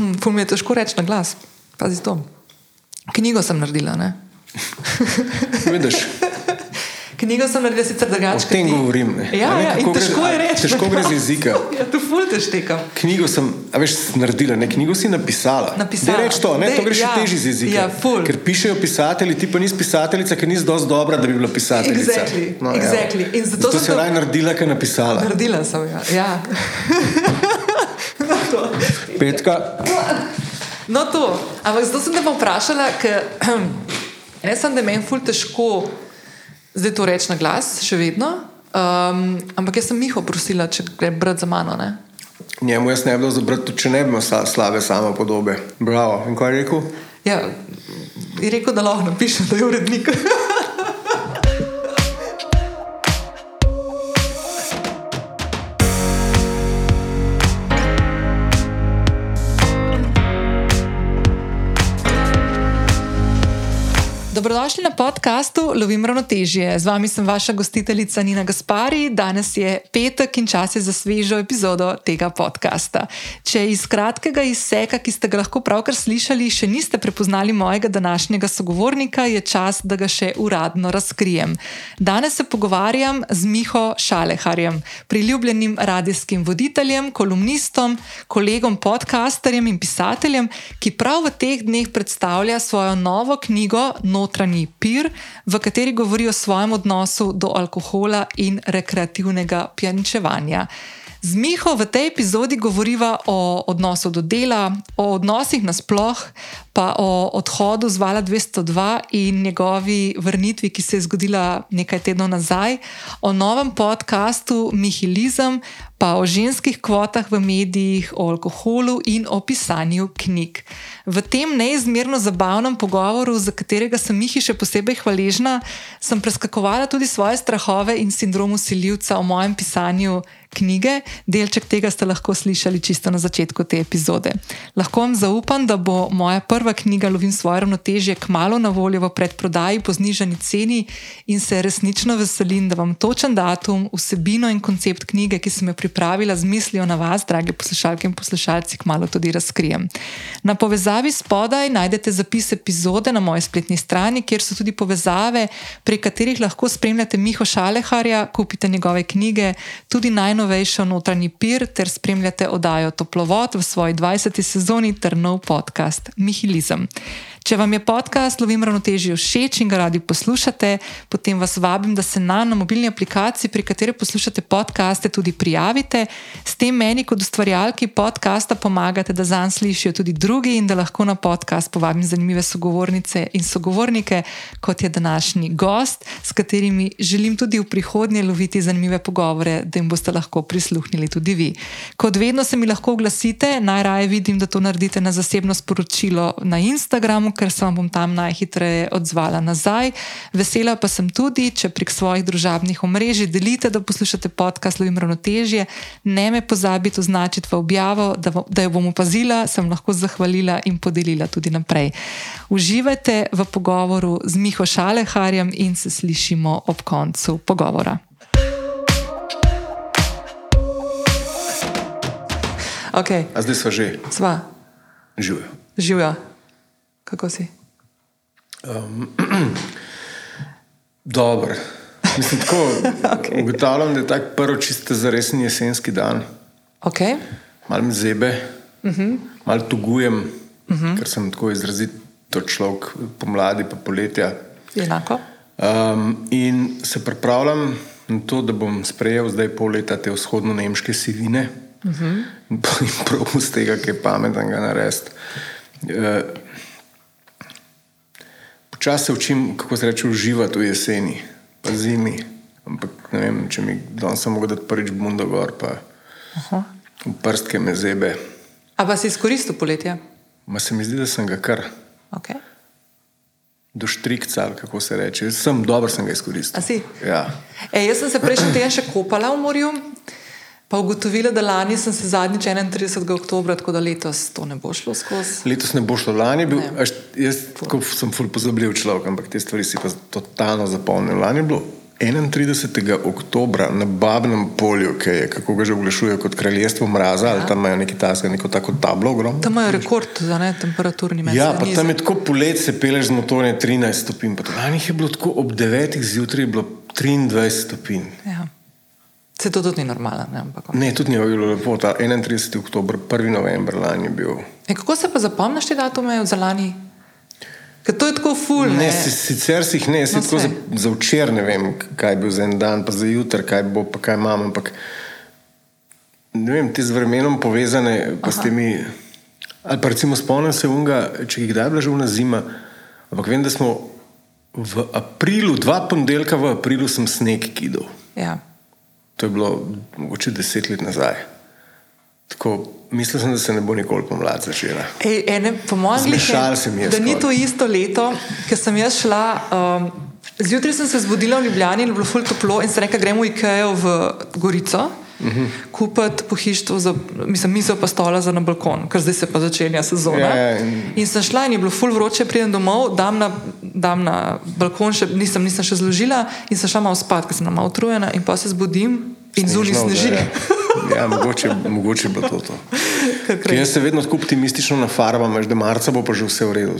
Ful mi je težko reči na glas. Pazi to. Knjigo sem naredila? Vidiš, Knjigo sem naredila sicer o drugače. tem govorim. Ne? Ja, ne, ja, kako gre- težko je reči. Težko gre z jezika. Ja, to ful te štekam. Knjigo sem, a veš, naredila, ne knjigo si napisala. Napisala. Ne reč to, ne, to Dej, greš še ja. težje z jezika. Ja, ful. Ker pišejo pisatelji, ti pa nisi pisateljica, ker nisi dosti dobra, da bi bila pisateljica. Exactly, No, evo. exactly. In zato zato sem si to- raje naredila, ker napisala. Naredila sem jo. Ja. Petka, No, to. Ampak zato sem te pa vprašala, ker ne samo, da meni ful težko zdaj to reči na glas, še vedno. Um, ampak jaz sem Miho prosila, če gre brati za mano. Ne? njemu jaz ne bi dal zabrati, tudi če ne bi imel slabe samo podobe. Bravo. In kaj je rekel? Ja, je rekel, da lahko napišem, da je urednik. Dobrodošli na podkastu Lovim ravnotežje. Z vami sem vaša gostiteljica Nina Gaspari. Danes je petek in čas je za svežo epizodo tega podcasta. Če iz kratkega izseka, ki ste ga lahko pravkar slišali, še niste prepoznali mojega današnjega sogovornika, je čas, da ga še uradno razkrijem. Danes se pogovarjam z Miho Šaleharjem, priljubljenim radijskim voditeljem, kolumnistom, kolegom podcasterjem in pisateljem, ki prav v teh dneh predstavlja svojo novo knjigo Notranji pir, v kateri govori o svojem odnosu do alkohola in rekreativnega pjaničevanja. Z Miho v tej epizodi govoriva o odnosu do dela, o odnosih nasploh, pa o odhodu z Vala 202 in njegovi vrnitvi, ki se je zgodila nekaj tednov nazaj, o novem podkastu Mihilizem, pa o ženskih kvotah v medijih, o alkoholu in o pisanju knjig. V tem neizmerno zabavnem pogovoru, za katerega sem Mihi še posebej hvaležna, sem preskakovala tudi svoje strahove in sindrom usiljivca o mojem pisanju knjige. Delček tega ste lahko slišali čisto na začetku te epizode. Lahko vam zaupam, da bo moja prva knjiga Lovim svoje ravnotežje kmalo na voljo v predprodaji po znižani ceni in se resnično veselim, da vam točen datum, vsebino in koncept knjige, ki sem jo pripravila z mislijo na vas, drage poslušalke in poslušalci, kmalo tudi razkrijem. Na povezavi spodaj najdete zapis epizode na moji spletni strani, kjer so tudi povezave, prek katerih lahko spremljate Miho Šaleharja, kupite njegove knjige, tudi najnovejšo notranji pir, ter spremljate oddajo Toplovod v svoji 20. sezoni ter nov podcast Mihilizem. Če vam je podcast Lovim ravnotežje všeč in ga radi poslušate, potem vas vabim, da se na, na mobilni aplikaciji, pri kateri poslušate podcaste, tudi prijavite. S tem meni, kot ustvarjalki podcasta, pomagate, da zanj slišijo tudi drugi in da lahko na podcast povabim zanimive sogovornice in sogovornike, kot je današnji gost, s katerimi želim tudi v prihodnje loviti zanimive pogovore, da jim boste lahko prisluhnili tudi vi. Kot vedno se mi lahko oglasite, najraje vidim, da to naredite na zasebno sporočilo na Instagramu, ker se vam bom tam najhitreje odzvala nazaj. Vesela pa sem tudi, če prek svojih družabnih omrežij delite, da poslušate podcast Lovim ravnotežje. Ne me pozabite označiti v objavo, da, da jo bom opazila, sem lahko zahvalila in podelila tudi naprej. Uživajte v pogovoru z Miho Šaleharjem in se slišimo ob koncu pogovora. Okay, a zdaj sva že sva, živijo. živijo. Kako si? Dobro. Mislim, tako okay. ugotavljam, da je tak prvi čiste za resen jesenski dan. Okay. Mal me zebe, uh Mhm. -huh. mal tugujem, uh -huh. ker sem tako izrazito človek pomladi pa poletja. Enako. Um, in se pripravljam na to, da bom sprejel zdaj pol leta te vzhodno-nemške sivine uh -huh. in prav z tega, ki je pametnega narediti. Uh, Počasi se učim, kako se reče, uživati v jeseni, pa zimi. Ampak ne vem, če mi danes samo da prvič bundo gor, pa Aha. v prstke me zebe. A pa si izkoristil poletje? Ma se mi zdi, da sem ga kar Okay. do štrikca, kako se reče. Sem dobro sem ga izkoristil. Ja. E, jaz sem se prejšnji teden še kopala v morju, pa ugotovila, da lani sem se zadnjič 31. oktober, tako da letos to ne bo šlo skozi. Letos ne bo šlo, lani je bil, až, jaz tako sem ful pozabljiv človek, ampak te stvari si pa totalno zapomnil. Lani je bilo 31. oktobra na Babnem polju, ki je, kako ga že oglašujejo kot kraljestvo mraza, ja. ali tam imajo neki tasga, neko tako tablo ogromno. Tam imajo rekord za ne temperaturni mesec. Ja, pa tam je tako polet, se peleš z motorjem 13 stopinj. Lani je bilo tako ob 9. zjutraj, bilo 23 stopinj. Ja. Se to tudi ni normalno. Ne, ampak, ne, tudi ni bilo lepo. Ta 31. oktober, 1. november lani je bil. E, kako se pa zapomniš te datume za lani? Ker to je tako ful. Ne, ne sicer si jih ne, no, tako za, za včeraj ne vem, kaj bo za en dan, pa za jutr, kaj bo, pa kaj imam. Ampak ne vem, ti z vremenom povezane, pa s temi. Ali pa recimo spomnim se unga, če je kdaj bila že una zima, ampak vem, da smo v aprilu, dva ponedeljka v aprilu, sem sneg kidal. Ja. To je bilo mogoče deset let nazaj. Tako, mislil sem, da se ne bo nikoli pomlad začela. Ej, ene, po mojem mnenju, da ni to isto leto, ker sem jaz šla. Um, zjutraj sem se zbudila v Ljubljani in bilo fully toplo, in sem rekla, gremo v Ikejo v Gorico. Uh. -huh. Kupiti pohištvo, za, mislim, misel pa stola za na balkon, ker zdaj se pa začenja sezona. Ja, ja, in... in sem šla in je bilo ful vroče, pridem domov, dam na, dam na balkon, še, nisem, nisem še zložila in sem šla malo spat, ker sem malo utrujena in pa se zbudim in zunaj sneži. Ja, mogoče, mogoče bo to. to. Jaz se vedno tako optimistično nafarvam, da marca bo pa že vse v redu.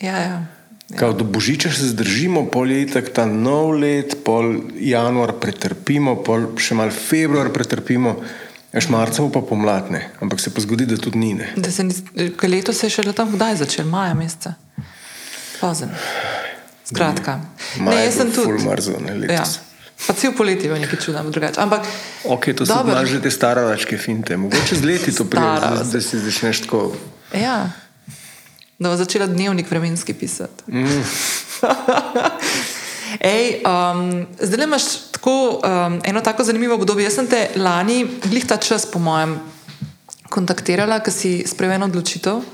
Ja, ja. Ja. Do božiča se zdržimo, pol je tako ta nov let, pol januar pretrpimo, pol še mal februar pretrpimo, až marca pa pomladne, ampak se pa zgodi, da tudi ni. Da se ni, leto se je še tam kdaj začel, maja meseca. Pozen. Skratka. Ne, jaz sem tudi. Fulmarzo, ne, letos. Ja. Pa cel poletje je nekaj čudnega, drugače. Ampak, ok, to so malo že te starovačke finte, mogoče z leti to pride, da si začneš tako. Ja, da bo začela dnevnik vremenski pisati. Mm. Ej, um, zdaj imaš tako, um, eno tako zanimivo obdobje. Jaz sem te lani, glih ta čas, po mojem, kontaktirala, ker si sprejela odločitev.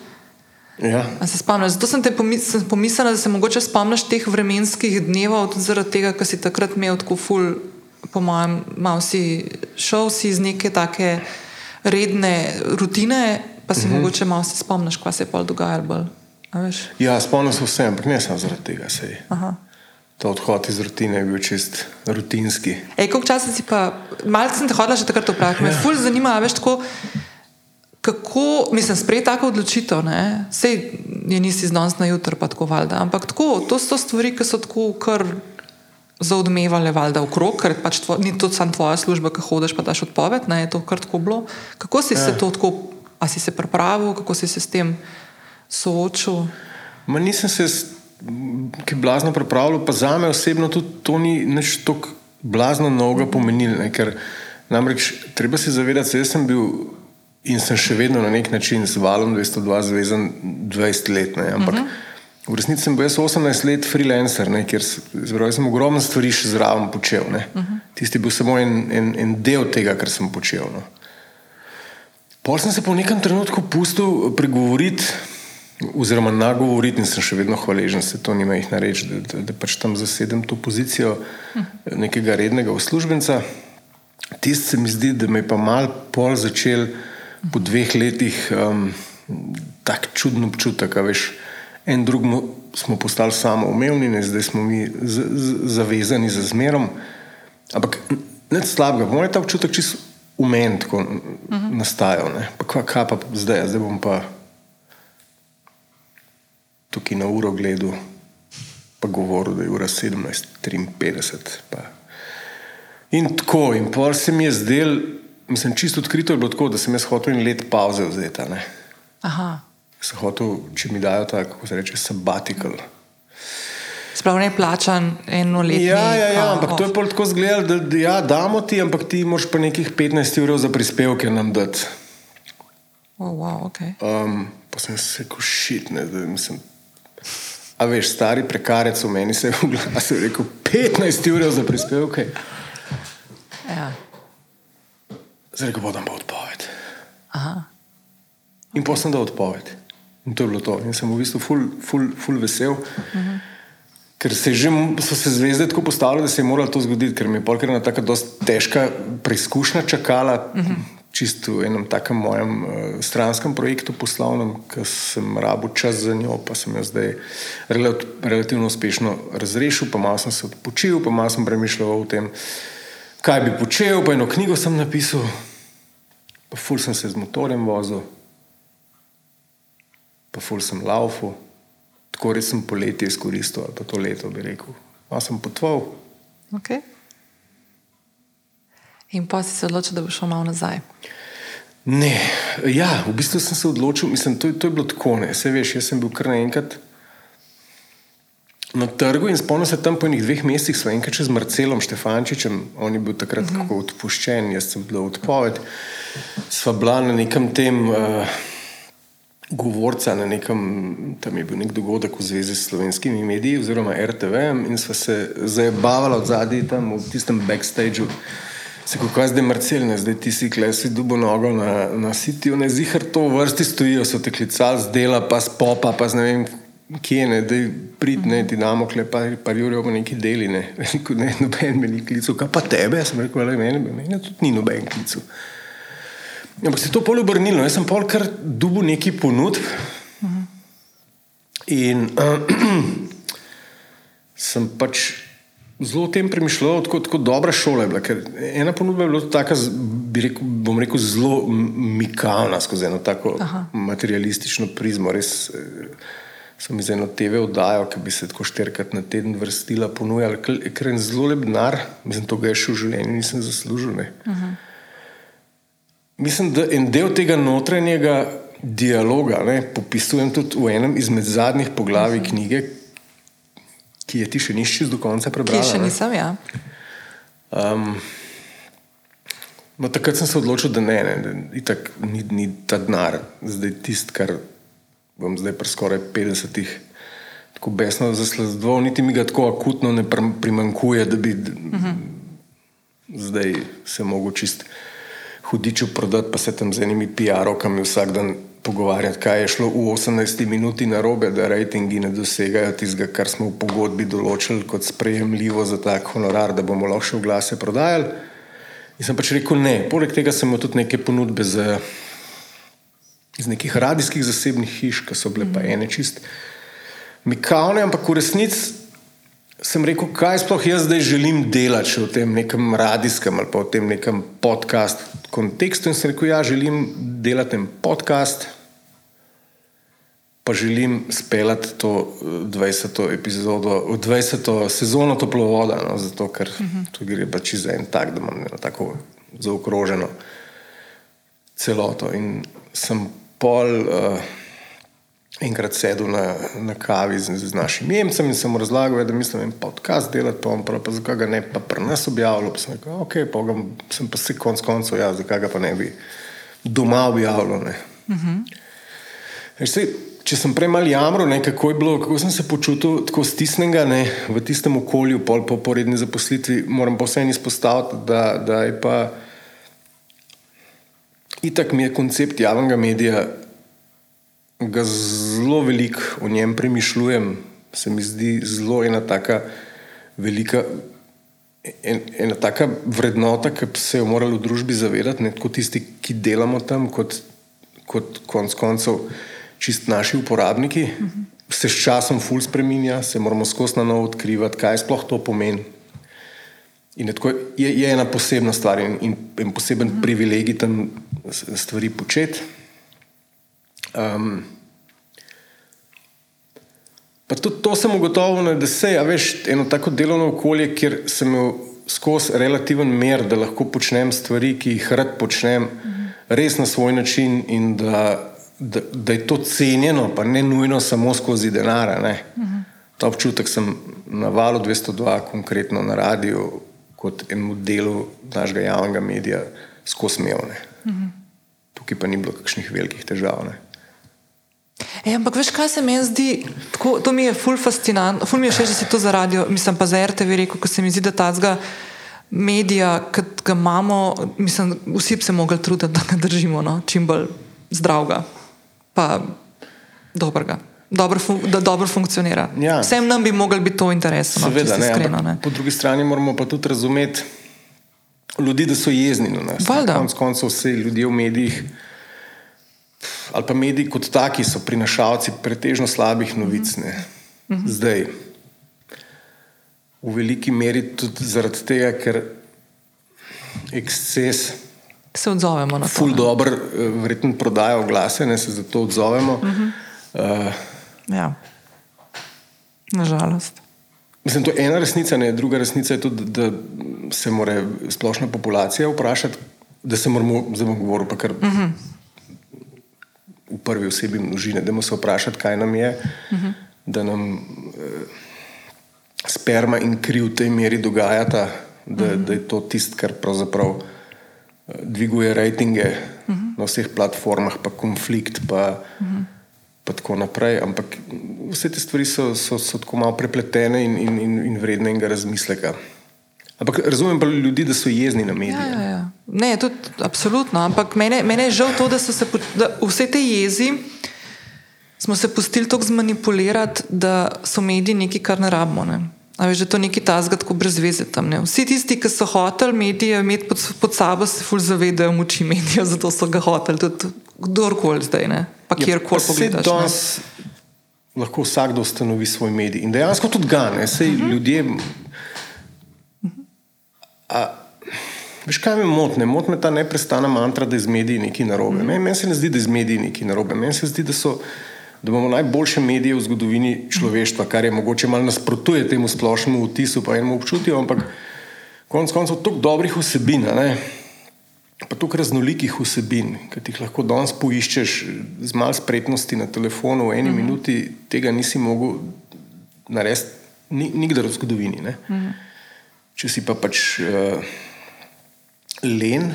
Ja. Se spomniš? Zato sem te pomis pomislila, da se mogoče spomniš teh vremenskih dnevov, tudi zaradi tega, ker si takrat imel tako ful, po mojem, malo si šel si iz neke take redne rutine, pa si uh mhm. -huh. mogoče malo se spomniš, kaj se je pol dogajalo. Ja, spomnim se vsem, ampak ne samo zaradi tega. Ta odhod iz rutine je bil čist rutinski. Ej, koliko časa si pa, malce sem te hodila že takrat vprašati, ja. me ful zanima, veš tako. Kako, mislim, sprejeti tako odločitev, ne? sej je nisi znanstveno na jutro, pa tako valjda. Ampak tako, to so stvari, ki so tako kar zaodmevale valjda v krog, ker pač tvo, ni to samo tvoja služba, ki hodiš pa daš odpoved, ne je to kar tako bilo. Kako si ja. se to tako, a si se pripravil, kako si se s tem soočil? Ma nisem se ki blazno pripravljal, pa za me osebno tudi to ni nič tako blazno novega pomenilo, ker namreč treba se zavedati, da sem bil in sem še vedno na nek način z valom 202 zvezan 20 let. Ne, ampak uh mhm. -huh. v resnici sem bil 18 let freelancer, ne, ker zbral, sem ogromno stvari še zraven počel. Uh mhm. -huh. Tisti je bil samo en, en, en del tega, kar sem počel. No. Pol sem se po nekem trenutku pustil pregovoriti. Oziroma, nagovoriti in sem še vedno hvaležen, se to nima jih nareči, da, da, da pač tam zasedem to pozicijo nekega rednega uslužbenca. Tisti se mi zdi, da me je pa mal pol začel po dveh letih um, tako čudno občutek, veš, en drugemu smo postali samo umevni, ne, zdaj smo mi z, z, zavezani za zmerom. Ampak ne slabega, moj ta občutek čisto umen, tako uh -huh. nastajal. Pa kva, kaj pa zdaj, zdaj bom pa tukaj na uro gledal, pa govoril, da je ura 17:53. In tako, in pol se mi je zdel. Mislim, čisto odkrito je bilo tako, da sem jaz hotel en let pauze vzeti. Sem hotel, če mi dajo ta, kako se reče, sabbatical. Sprav ne plačan eno leto. Ja, ja, ja, ampak off. to je pol tako zgledalo, da, da ja, damo ti, ampak ti moraš pa nekih 15 ur za prispevke nam dati. Oh, wow, okay. um, pa sem se rekel, šit, ne, da mislim. A veš, stari prekarec v meni se je v glasu rekel 15 ur za prispevke. Ja. Zdaj ga bodam pa odpoved. In potem sem dal odpoved. In to je bilo to. In sem v bistvu ful, ful, ful vesel. Uh -huh. Ker se že, so se zvezde tako postavile, da se je moralo to zgoditi, ker mi je polkrat ena tako težka preizkušnja čakala. Uh -huh. čisto v enem takem mojem uh, stranskem projektu poslovnem, ki sem rabo čas za njo, pa sem jo zdaj rel relativno uspešno razrešil, pa malo sem se odpočil, pa malo sem premišljal o tem, kaj bi počel, pa eno knjigo sem napisal, pa ful sem se z motorjem vozil, pa ful sem laufal, tako res sem poletje izkoristil, ali pa to leto bi rekel. Malo sem potoval. Okay. In pa si se odločil, da boš šel malo nazaj. Ne, ja, v bistvu sem se odločil, mislim, to, to je bilo tako. Vse veš, jaz sem bil kar naenkrat na trgu in spomnim se tam po enih dveh mesecih, sva enkrat čez Marcelom Štefančičem, on je bil takrat uh mhm. -huh. odpuščen, jaz sem bil odpoved. Sva bila na nekem tem. Uh, Govorca na nekem, tam je bil nek dogodek v zvezi s slovenskimi mediji, oziroma RTV, in sva se zabavala od zadaj tam v tistem backstageu. Se kako je zdaj Marcel, zdaj ti si klesi dubo nogo na, na sitiju, ne zihar to v vrsti stojijo, so te klicali z dela, pa z popa, pa z ne vem kje, ne, da prid, ne, ti damo klepa, pa jurijo pa neki deli, ne, ne, noben me ni klical, kaj pa tebe, sem rekel, ali meni, meni tudi ni noben klical. Ampak se je to pol obrnilo, jaz sem pol kar dubo neki ponudb in uh, sem pač zelo o tem premišljal, tako, tako dobra šola je bila. Ena ponudba je bila tako, rekel, bom rekel, zelo mikavna skozi eno tako Aha. materialistično prizmo. Res eh, sem iz eno TV oddajal, ki bi se tako štirikrat na teden vrstila, ponujala, ker je zelo lep denar, mislim, to ga je še v življenju nisem zaslužil. Mislim, da en del tega notranjega dialoga ne, popisujem tudi v enem izmed zadnjih poglavij knjige, ki je ti še nišči do konca prebral. Ki še nisem, ja. Um, no, takrat sem se odločil, da ne, ne da itak, ni, ni ta denar, zdaj tisti, kar bom zdaj pri skoraj 50-ih tako besno zasledoval, niti mi ga tako akutno ne primankuje, da bi uh. -huh. zdaj se mogel čist hudiču prodati, pa se tam z enimi PR-okami vsak dan pogovarjati, kaj je šlo v 18 minuti na robe, da rejtingi ne dosegajo tistega, kar smo v pogodbi določili kot sprejemljivo za tak honorar, da bomo lahko še v glase prodajali. In sem pač rekel ne. Poleg tega sem imel tudi neke ponudbe za, iz nekih radijskih zasebnih hiš, ki so bile pa ene čist mikavne, ampak v resnici sem rekel, kaj sploh jaz zdaj želim delati v tem nekem radijskem ali pa v tem nekem podkastu kontekstu. In sem rekel, ja, želim delati en podcast, pa želim speljati to 20. Eh, epizodo, 20. sezono toplovoda, no, zato ker uh -huh. tu gre pač za en tak, da imam eno tako zaokroženo celoto. In sem pol. Uh, enkrat sedel na, na kavi z, z našim Jemcem in sem mu razlagal, da mislim, da je podcast delati, pa, pa, pa zakaj ga ne pa pri nas objavljal. Pa sem rekel, ok, pa ga, sem pa se konc koncev, ja, zakaj ga pa ne bi doma objavljal. Uh -huh. Če sem prej mal jamro, ne, kako, bilo, kako sem se počutil tako stisnjenega v tistem okolju, pol po poredni zaposlitvi, moram pa vseeno izpostaviti, da, da je pa itak mi je koncept javnega medija ga zelo veliko o njem premišljujem. Se mi zdi zelo ena taka velika. En, ena taka vrednota, ki bi se jo morali v družbi zavedati, ne kot tisti, ki delamo tam, kot, kot konc koncev, čist naši uporabniki, uh -huh. se s časom ful spremenja, se moramo skozi na novo odkrivati, kaj sploh to pomeni. In je, tako, je, je ena posebna stvar in, in, in poseben -huh. privilegij tam stvari početi. Um, pa tudi to sem ugotovil, da se je eno tako delovno okolje, kjer sem imel skozi relativen mer, da lahko počnem stvari, ki jih rad počnem, -huh. res na svoj način in da, da, da je to cenjeno, pa ne nujno samo skozi denar. -huh. Ta občutek sem na valu 202, konkretno na radiju, kot enemu delu našega javnega medija, skozi. Uh -huh. Tukaj pa ni bilo kakšnih velikih težav. Ne. E, ampak veš, kaj se mi zdi, tako, to mi je ful fascinantno, ful mi je še, že si to za radio, mislim pa za RTV rekel, ko se mi zdi, da ta zga medija, ki ga imamo, mislim, vsi bi se mogli truditi, da ga držimo no, čim bolj zdravega, pa dobrega. Dobro fun da dobro funkcionira. Ja. Vsem nam bi mogli biti to interesno. No, Seveda, ne, iskreno, ne. Po drugi strani moramo pa tudi razumeti, ljudi, da so jezni na nas. Valjda. Konec koncev vse ljudje v medijih. Ali pa mediji kot taki so prinašalci pretežno slabih novic. Ne. Zdaj, v veliki meri tudi zaradi tega, ker eksces Se odzovemo na to. ful dobro, eh, verjetno prodaja oglase, ne se zato odzovemo. Uh, Ja. Nažalost. Mislim, to je ena resnica, ne? druga resnica je tudi, da se mora splošna populacija vprašati, da se moramo, zdaj bom govoril pa kar uh -huh. v prvi osebi množine, da moramo se vprašati, kaj nam je, uh -huh. da nam eh, sperma in kri v tej meri dogajata, da, uh -huh. da je to tisto, kar pravzaprav eh, dviguje rejtinge uh -huh. na vseh platformah, pa konflikt, pa, uh -huh. Pa tako naprej. Ampak vse te stvari so, so, so tako malo prepletene in, in, in, in vredne enega razmisleka. Ampak razumem pa ljudi, da so jezni na medije. Ja, ja, ja. Ne, tudi absolutno. Ampak mene, mene je žal to, da so se da vse te jezi. Smo se pustili tako zmanipulirati, da so mediji nekaj, kar ne rabimo. Ne? A veš, da je to nekaj tasga, tako brez veze tam. Ne? Vsi tisti, ki so hoteli medije imeti pod, pod sabo, se ful zavedajo moči medijev, zato so ga hoteli. Tudi kdorkoli zdaj, ne? Pa kjerkoli Ja, pogledaš. ne. danes Lahko vsakdo ustanovi svoj medij in dejansko tudi ga, ne, sej uh -huh. ljudje. A, veš, kaj me motne? Mot me ta neprestana mantra, da je z mediji nekaj narobe. Uh -huh. Meni men se ne zdi, da je z mediji nekaj narobe. Meni se zdi, da, so, da imamo najboljše medije v zgodovini človeštva, kar je mogoče malo nasprotuje temu splošnemu vtisu, pa enemu občutju, ampak konec koncev toliko dobrih vsebin. ne. Pa tukaj raznolikih vsebin, ki jih lahko danes poiščeš z malo spretnosti na telefonu, v eni uh -huh. minuti tega nisi mogel narediti ni, nikdar v zgodovini. Uh -huh. Če si pa pač uh, len,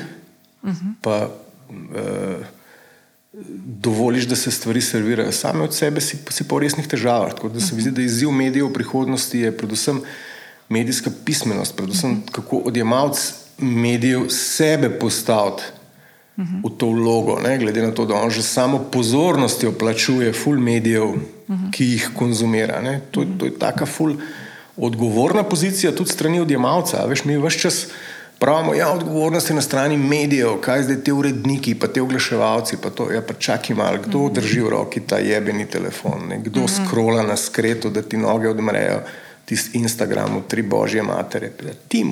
uh -huh. pa uh, dovoliš, da se stvari servirajo same od sebe, si, si pa v resnih težavah. Tako da se mi zdi, da izziv medijev v prihodnosti je predvsem medijska pismenost, predvsem kako odjemalc medijev sebe postaviti uh -huh. v to vlogo, ne? glede na to, da on že samo pozornostjo plačuje ful medijev, uh -huh. ki jih konzumira. Ne? To, to je taka ful odgovorna pozicija tudi strani odjemalca. Veš, mi vse čas pravimo, ja, odgovornost je na strani medijev, kaj zdaj te uredniki, pa te oglaševalci, pa to, ja, pa čakaj malo, kdo uh -huh. drži v roki ta jebeni telefon, ne? kdo uh -huh. skrola na skretu, da ti noge odmrejo, tisti Instagram, tri božje matere, ti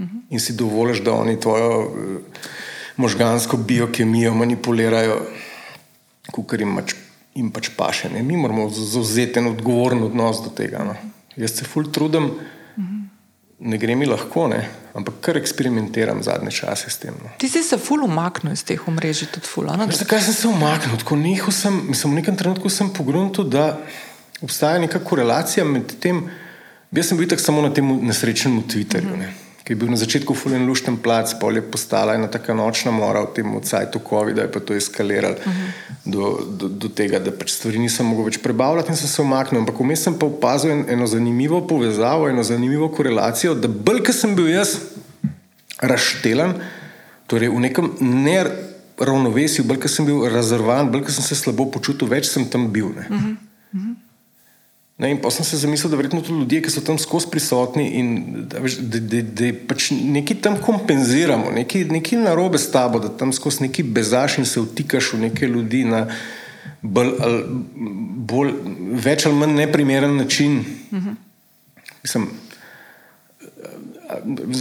modelne in si dovoliš, da oni tvojo eh, možgansko biokemijo manipulirajo, kar jim, pač, jim pač paše. Ne? Mi moramo zauzeti en odgovoren odnos do tega. No? Jaz se ful trudim, ne gre mi lahko, ne? ampak kar eksperimentiram zadnje čase s tem. No. Ti si se ful umaknil iz teh omrežij, tudi ful. Veš, zakaj sem se umaknil? Tako nehal sem, mislim, v nekem trenutku sem pogruntil, da obstaja neka korelacija med tem. Jaz sem bil tako samo na tem nesrečnem Twitterju, ne, ki je bil na začetku fulen lušten plac, pol je postala ena taka nočna mora v tem odsajtu COVID-a, je pa to eskaliralo uh -huh. do, do, do tega, da pač stvari nisem mogel več prebavljati in sem se umaknil. Ampak vmes sem pa opazil en, eno zanimivo povezavo, eno zanimivo korelacijo, da bolj, ker sem bil jaz razštelan, torej v nekem neravnovesju, bolj, ker sem bil razrvan, bolj, ker sem se slabo počutil, več sem tam bil. Ne. Uh -huh. Ne, in pa sem se zamislil, da verjetno tudi ljudje, ki so tam skozi prisotni in da, da, da, da pač nekaj tam kompenziramo, nekaj, nekaj narobe s tabo, da tam skozi neki bezaš in se vtikaš v neke ljudi na bolj, ali, bolj, več ali manj neprimeren način. Uh -huh. Mislim,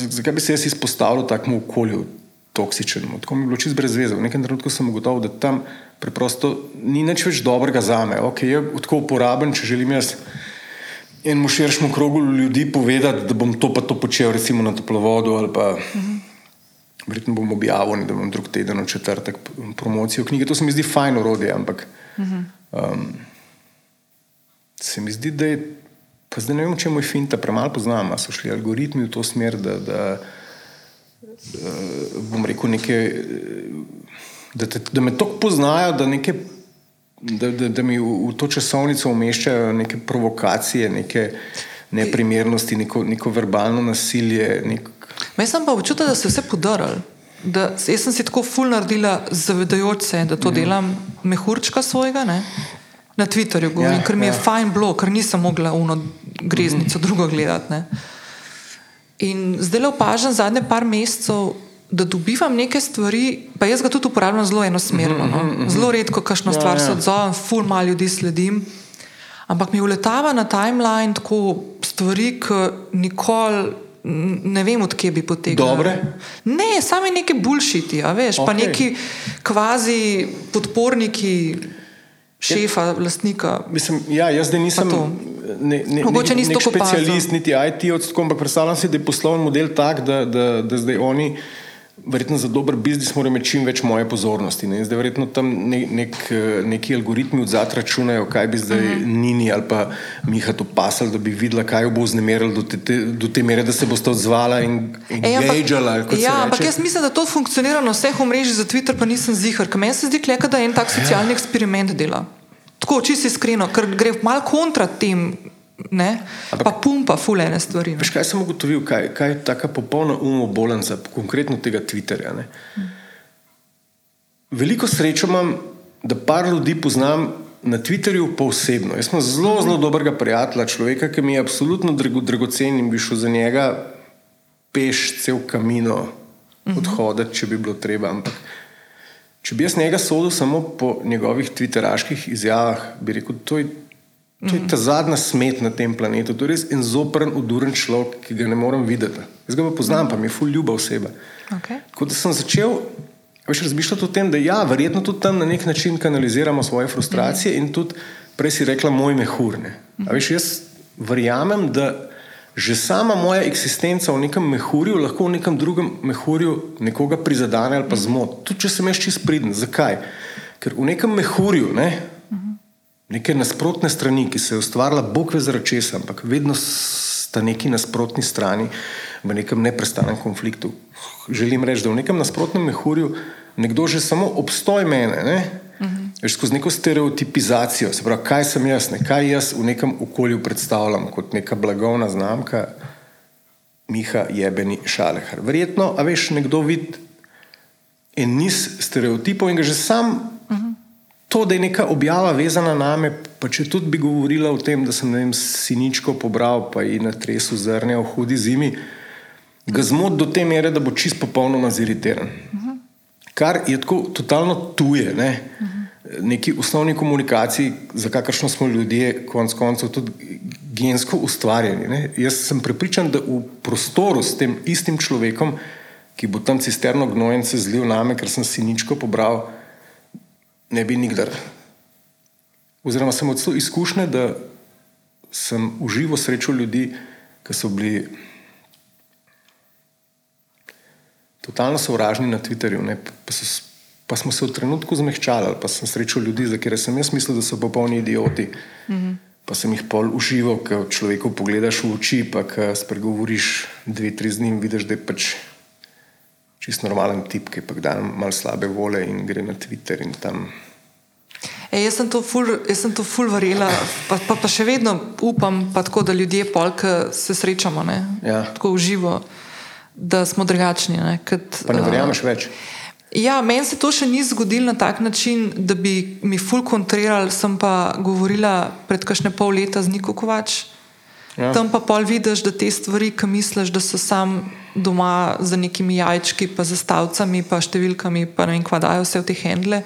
zakaj bi se jaz izpostavil takemu okolju? Toksičnemu. Tako mi je bilo čisto brez veze. V nekem trenutku sem ugotovil, da tam preprosto ni nič več dobrega za me. Okay, je tako uporaben, če želim jaz enemu širšemu krogu ljudi povedati, da bom to pa to počel, recimo na toplovodu ali pa. -huh. Verjetno bom objavil, da bom drug teden, v četrtek, promocijo knjige. To se mi zdi fajn urodje, ampak uh -huh. um, se mi zdi, da je. Pa zdaj ne vem, če moj finta premalo poznam, so šli algoritmi v to smer, da, da, da bom rekel, neke, da, te, da me tako poznajo, da, neke, da, da, da mi v, v to časovnico umeščajo neke provokacije, neke neprimernosti, neko, neko verbalno nasilje. Nek... Jaz sem pa občutek, da so vse podarili. Da, jaz sem si tako ful naredila, zavedajoč se, da to mm. delam mehurčka svojega. Ne? Na Twitterju govorim, ja, ker mi je ja. fajn bilo, ker nisem mogla uno greznico mm drugo gledati. Ne? In zdaj opažam zadnje par mesecev, da dobivam neke stvari, pa jaz ga tudi uporabljam zelo enosmerno. No? Zelo redko, kakšno stvar Ja, se ja. odzovem, ful malo ljudi sledim. Ampak mi uletava na timeline tako stvari, ki nikoli ne vem, odkje bi potegnil. Dobre? Ne, sami neki bulšiti, veš, okay. pa neki kvazi podporniki šefa, lastnika. Mislim, ja, jaz zdaj nisem ne, ne, Mogoče nek, nek specialist, niti IT odstotkov, ampak predstavljam si, da je poslovni model tak, da, da, da zdaj oni. Verjetno za dober biznis morajo imeti čim več moje pozornosti. Ne? Zdaj, verjetno tam ne, nek, neki algoritmi od zadaj računajo, kaj bi zdaj uh -huh. Nini ali pa Miha to pasal, da bi videla, kaj jo bo vznemirilo do te, te, do te mere, da se boste odzvala in engageala. kot se Ja, ampak jaz mislim, da to funkcionira na vseh omrežjih za Twitter, pa nisem zihar. Ker Meni se zdi, kleka, da en tak socialni eksperiment dela. Tako, čisto iskreno, ker gre malo kontra tem, ne? pa pumpa fulene stvari. Veš, kaj sem ugotovil, kaj, kaj je tako popolna umobolenca, konkretno tega Twitterja. Ne? Veliko srečo imam, da par ljudi poznam na Twitterju pa osebno. Jaz sem zelo, zelo dobrega prijatelja, človeka, ki mi je absolutno drago, dragocen in bi šel za njega peš cel kamino odhoditi, če bi bilo treba. Ampak če bi jaz njega sodil samo po njegovih twitteraških izjavah, bi rekel, to je To je ta zadnja smet na tem planetu, to je res en zopren, uduren človek, ki ga ne morem videti. Jaz ga pa poznam, pa mi je ful ljuba oseba. Okay. Tako da sem začel veš, razmišljati o tem, da ja, verjetno tudi tam na nek način kanaliziramo svoje frustracije in tudi, prej si rekla, moj mehurne. A veš, jaz verjamem, da že sama moja eksistenca v nekem mehurju lahko v nekem drugem mehurju nekoga prizadene ali pa zmot. Tudi če sem jaz čist pridn. Zakaj? Ker v nekem mehurju, ne, neke nasprotne strani, ki se je ustvarila, bog ve zaradi česa, ampak vedno sta neki nasprotni strani v nekem neprestanem konfliktu. Želim reči, da v nekem nasprotnem mehurju nekdo že samo obstoj mene, ne, uh -huh. veš, skozi neko stereotipizacijo, se pravi, kaj sem jaz, ne, kaj jaz v nekem okolju predstavljam kot neka blagovna znamka, Miha Jebeni Šalehar. Verjetno, a veš, nekdo vidi en niz stereotipov in ga že sam To, da je neka objava vezana na me, pa če tudi bi govorila o tem, da sem vem, siničko pobral, pa in na tresu zrnja v hudi zimi, ga zmot do te mere, da bo čist popolnoma ziritiran. Kar je tako totalno tuje, ne? neki osnovni komunikaciji, za kakršno smo ljudje, konec koncev, tudi gensko ustvarjeni. Ne? Jaz sem prepričan, da v prostoru s tem istim človekom, ki bo tam cisterno gnojence zlil name, ker sem siničko pobral, ne bi nikdar. Oziroma, sem od izkušnje, da sem uživo srečal ljudi, ki so bili totalno sovražni na Twitterju, ne, pa, so, pa smo se v trenutku zmehčali. Pa sem srečal ljudi, za katere sem jaz mislil, da so popolni idioti. Mm -hmm. Pa sem jih pol užival, ko človeku pogledaš v oči, pa ko spregovoriš dve, tri z njim, vidiš, da je pač čist normalen tip, ki pa da malo slabe vole in gre na Twitter in tam. E, jaz, sem to ful, jaz sem to ful verjela, pa, pa, pa še vedno upam, pa tako, da ljudje polk se srečamo, ne? Ja. tako uživo, da smo drugačni. Ne? Kot, Pa ne a, verjameš več. Ja, meni se to še ni zgodilo na tak način, da bi mi ful kontrirali. Sem pa govorila pred kakšne pol leta z Niko Kovač. Ja. Tam pa pol vidiš, da te stvari, ki misliš, da so sam doma za nekimi jajčki, pa zastavcami, pa številkami, pa ne vem, kva dajo vse v te handle,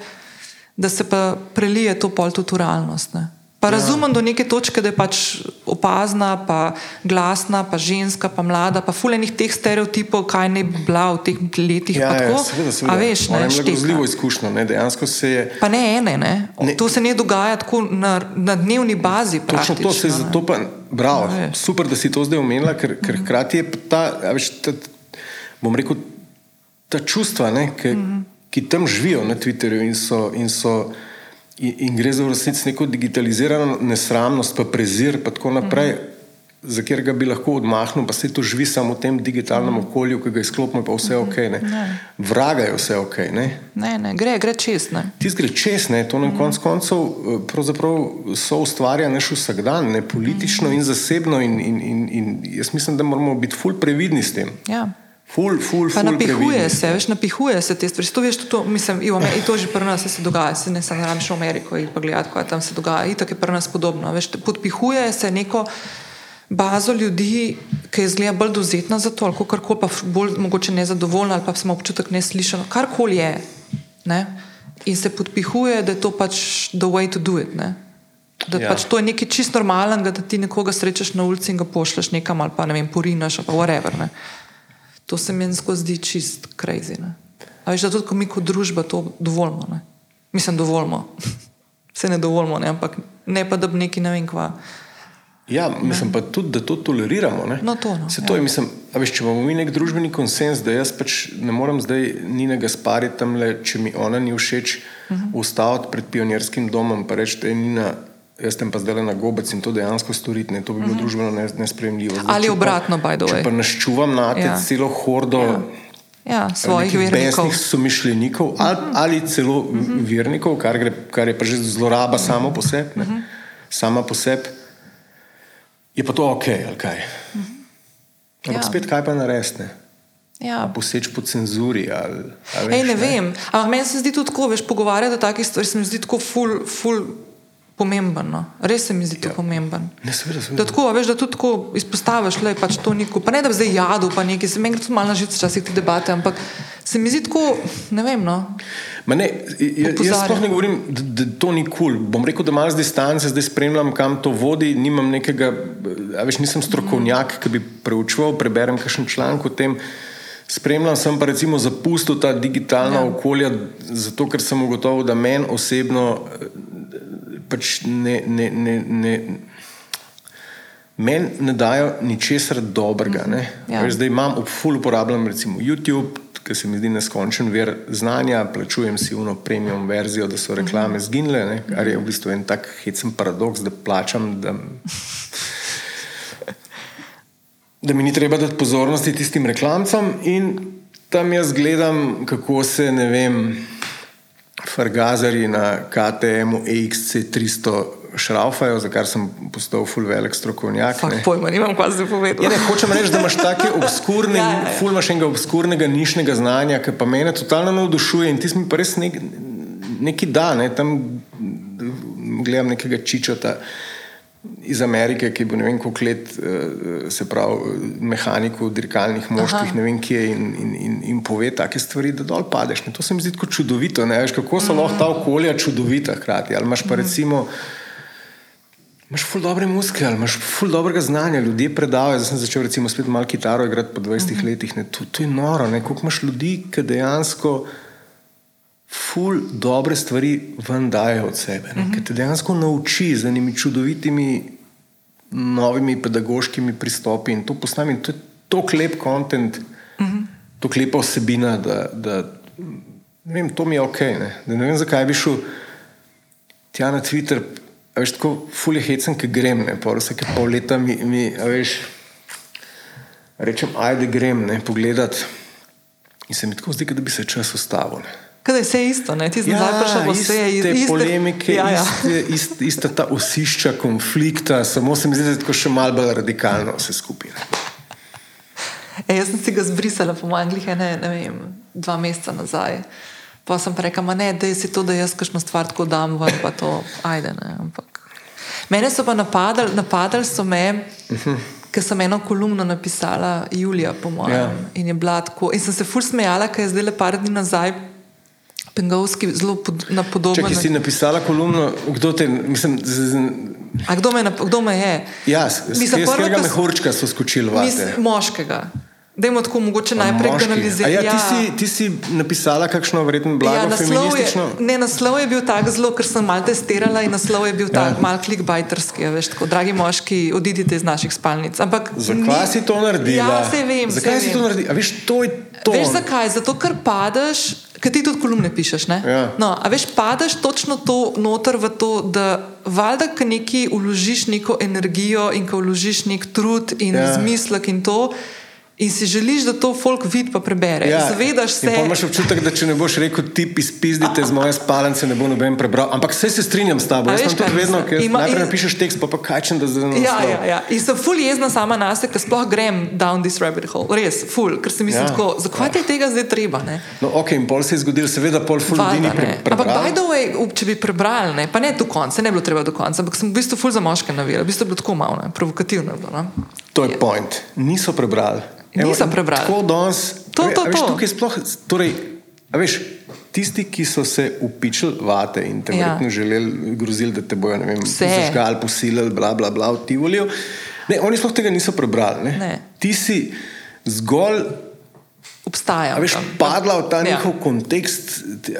da se pa prelije to pol tudi v realnost. Ne. Pa ja. razumem do neke točke, da je pač opazna, pa glasna, pa ženska, pa mlada, pa fulejnih teh stereotipov, kaj ne bi bila v teh letih. Ja, ja, tako. seveda, seveda. A veš, ne, je grozljivo izkušnjo. Ne? Dejansko se je. Pa ne ene, ne? Ne. To se ne dogaja tako na, na dnevni bazi. Točno to se je zato pa, bravo, Ja, veš. super, da si to zdaj omenila, ker, ker hkrati je ta, veš, ta, bom rekel, ta čustva, ne, ki, ki tam živijo na Twitterju in so. In so In, in gre za v resnici neko digitalizirano nesramnost, pa prezir, pa tako naprej, mm -hmm. za katerega bi lahko odmahnil, pa se to živi samo v tem digitalnem okolju, ki ga izklopimo, pa vse ok. Ne. Vraga je vse ok. Ne. Ne, ne, gre, gre čez. Ne. Tisti gre čez, ne, to na mm. koncu koncev eh, pravzaprav so ustvarja naš vsakdan, ne politično mm. in zasebno. In, in, in, in jaz mislim, da moramo biti ful previdni s tem. Ja. Ful, ful, Pa ful napihuje previdni. se, veš, napihuje se te stvari. To veš, to, mislim, in, v Amer- in to že pri nas se dogaja, se ne samo rabiš v Ameriko in pa gledati, kaj tam se dogaja. Itak je pri nas podobno. Veš, podpihuje se neko bazo ljudi, ki je zgleda bolj dozetna za to, ali kar koli, pa bolj mogoče nezadovoljna, ali pa smo občutek neslišano, karkoli je. Ne? In se podpihuje, da je to pač the way to do it. Ne? Da ja. pač to je nekaj čist normalnega, da ti nekoga srečaš na ulici in ga pošleš nekam ali pa ne vem, porinaš ali pa whatever. Ne? To se mi zdi čist crazy. Ne? A veš, da tudi ko mi kot družba to dovolimo. Ne? Mislim, dovolimo. Se ne dovolimo, ne? ampak ne pa da bi neki ne vem kva. Ja, mislim pa tudi, da to toleriramo. No, to, no, to ja. je, mislim, veš, če imamo mi nek družbeni konsens, da jaz pač ne morem zdaj Nina Gaspari tam le, če mi ona ni všeč, uh -huh. ustaviti pred pionirskim domom in reči, da je Nina. Jaz sem pa zdaj na gobec in to dejansko storiti, ne? to bi bilo mhm. -huh. družbeno nespremljivo. Zdaj, Ali obratno, by the way. Če pa naščuvam na te ja. celo hordo. Ja. Ja, svojih vernikov. Somišljenikov uh -huh. ali, ali celo mhm. -huh. vernikov, kar, gre, kar je pa že zloraba uh -huh. samo po sebi. Uh -huh. Sama po sebi je pa to ok, ali kaj. Ampak ja. spet, kaj pa naresne? Ja. Poseč po cenzuri. Ali, ali veš, Ej, ne, ne vem. Ampak meni se zdi tudi tako, veš, pogovarjati o takih stvareh, se mi zdi tako ful. ful Pomemben, no. res se mi zdi to ja. pomemben. Ne, seveda, seveda. Da, tako, veš, da tudi tako izpostaviš, da je pač to neko, pa ne da bi zdaj jadil, pa nekaj, se meni tudi malo nažic včasih te debate, ampak se mi zdi tako, ne vem. No. Ne, jaz sploh ne govorim, da, da to ni kul. Cool. Bom rekel, da imam z distance, zdaj spremljam, kam to vodi. Nimam nekega, veš, nisem strokovnjak, ki bi preučeval, preberem kakšen članek o tem. Spremljam sem pa recimo zapustil ta digitalna ja. okolja, zato ker sem ugotovil, da meni osebno pač ne, ne, ne, ne, meni ne dajo ničesar dobrega. Mm -hmm. ja. Zdaj imam ob full uporabljam recimo YouTube, ki se mi zdi neskončen ver znanja, plačujem si uno premium verzijo, da so reklame mhm. zginile, ne? kar je v bistvu en tak hecen paradoks, da plačam. Da, Da mi ni treba dati pozornosti tistim reklamcem, in tam jaz gledam, kako se, ne vem, Fargazari na KTM-u EXC300 šraufajo, za kar sem postal full velik strokovnjak. Fak pojma, nimam kaj zdaj povedati. Ja, ne, hočem reči, da imaš take obskurne, ja, ja. full imaš enega obskurnega nišnega znanja, ki pa mene totalno navdušuje in ti si mi pa res nek, neki dan, ne, tam gledam nekega čičota iz Amerike, ki bo ne vem koliko let, eh, se pravi, mehaniku dirkalnih moških, Aha. ne vem kje, in, in, in, in pove take stvari, da dol padeš. Ne? To se mi zdi tako čudovito. Ne? Veš, kako so mm. lahko ta okolja čudovita hkrati. Ali imaš pa mm. recimo. Imáš ful dobre muske, ali imaš ful dobrega znanja, ljudje predavajo. Zdaj sem začel recimo spet malo kitaro igrati po 20 mm -hmm. letih. To, to je noro, koliko imaš ljudi, ki dejansko ful dobre stvari ven dajo od sebe, uh -huh. ki te dejansko nauči z enimi čudovitimi novimi pedagoškimi pristopi in to postavi. To je tako lep kontent, uh -huh. tako lepa osebina, da, da ne vem, to mi je ok. Ne, ne vem, zakaj bi šel tja na Twitter. Veš, tako fulje hecen, ki grem, ne, pa vsake pol leta mi, mi veš, rečem, ajde grem, ne, pogledat. In se mi tako zdi, da bi se čas ustavil. Kaj je vse isto, ne? ti si zdaj prišel v vse iste, iste polemike, ja, ja. Iste, iste, ista ta osišča konflikta, samo se mi zdi, da je tako še malo bolj radikalno vse skupaj. E, jaz sem si ga zbrisala po Angliji, ne, ne vem, dva meseca nazaj. Pa sem rekla, ne, da je to, da jaz kakšno stvar tako dam, ven, pa to ajde. Ne, ampak. Mene so pa napadali, napadali so me. Uh -huh. Ker sem eno kolumno napisala, Julija, po mojem, ja. in tako. In sem se fur smejala, ker je zdaj le par dni nazaj Pengovski zelo pod, na podoben način. Če si napisala kolumno, kdo te mislim, z, z, A kdo me, kdo me je? Ja, z katerega mehurčka so skočili vase? Moškega. Dajmo tako mogoče najprej analizirati. Ja, ti, si, ti si napisala kakšno vredno blago ja, naslov je, ne, naslov je bil tak zelo, ker sem mal testirala in naslov je bil ja. tak mal klikbajterski. Ja, veš, tako, dragi moški, odidite iz naših spalnic. Ampak, zakaj ni, si to naredila? Ja, se vem. Zakaj se si vem. to naredila? Veš, to je to. Veš zakaj? Zato, ker padeš Ker ti tudi kolumne pišeš. Ja. No, a veš, padeš točno to noter v to, da valjda, ki neki uložiš neko energijo in ki uložiš nek trud in ja. razmislek in to, In si želiš, da to folk vidi, pa prebere. Ja, Zavedaš se. In imaš občutek, da če ne boš rekel, ti izpizdite z moje spalnice, ne bo noben prebral. Ampak vse se strinjam s tabo. Jaz sem to vedno, ker ima, najprej in... napišeš tekst, pa pa kajčem, da zdaj ne ja, ja, ja. In sem ful jezna sama na sebe, ker sploh grem down this rabbit hole. Res, ful, ker sem mislil, ja. zakaj ti je tega zdaj treba. Ne? No, ok, in pol se je zgodil, seveda, pol ful ljudi ni pre, prebral. Ampak, by the way, če bi prebral, ne, pa ne do konca, ne bi bilo treba do konca, ampak sem v bistvu ful za moške navira, v bistvu je bilo tako malo, ne, provokativno. Bilo, ne? To je point. Niso prebrali. Nisem prebral. Tako danes. To, to, to. Tukaj sploh, torej, veš, tisti, ki so se upičili vate in te ja. verjetno želeli groziti, da te bojo zažgali, posilili, bla, bla, bla, ti volijo. Ne, oni sploh tega niso prebrali. Ne? Ne. Ti si zgolj. Obstaja. Veš, padla v ta ja. njihov kontekst,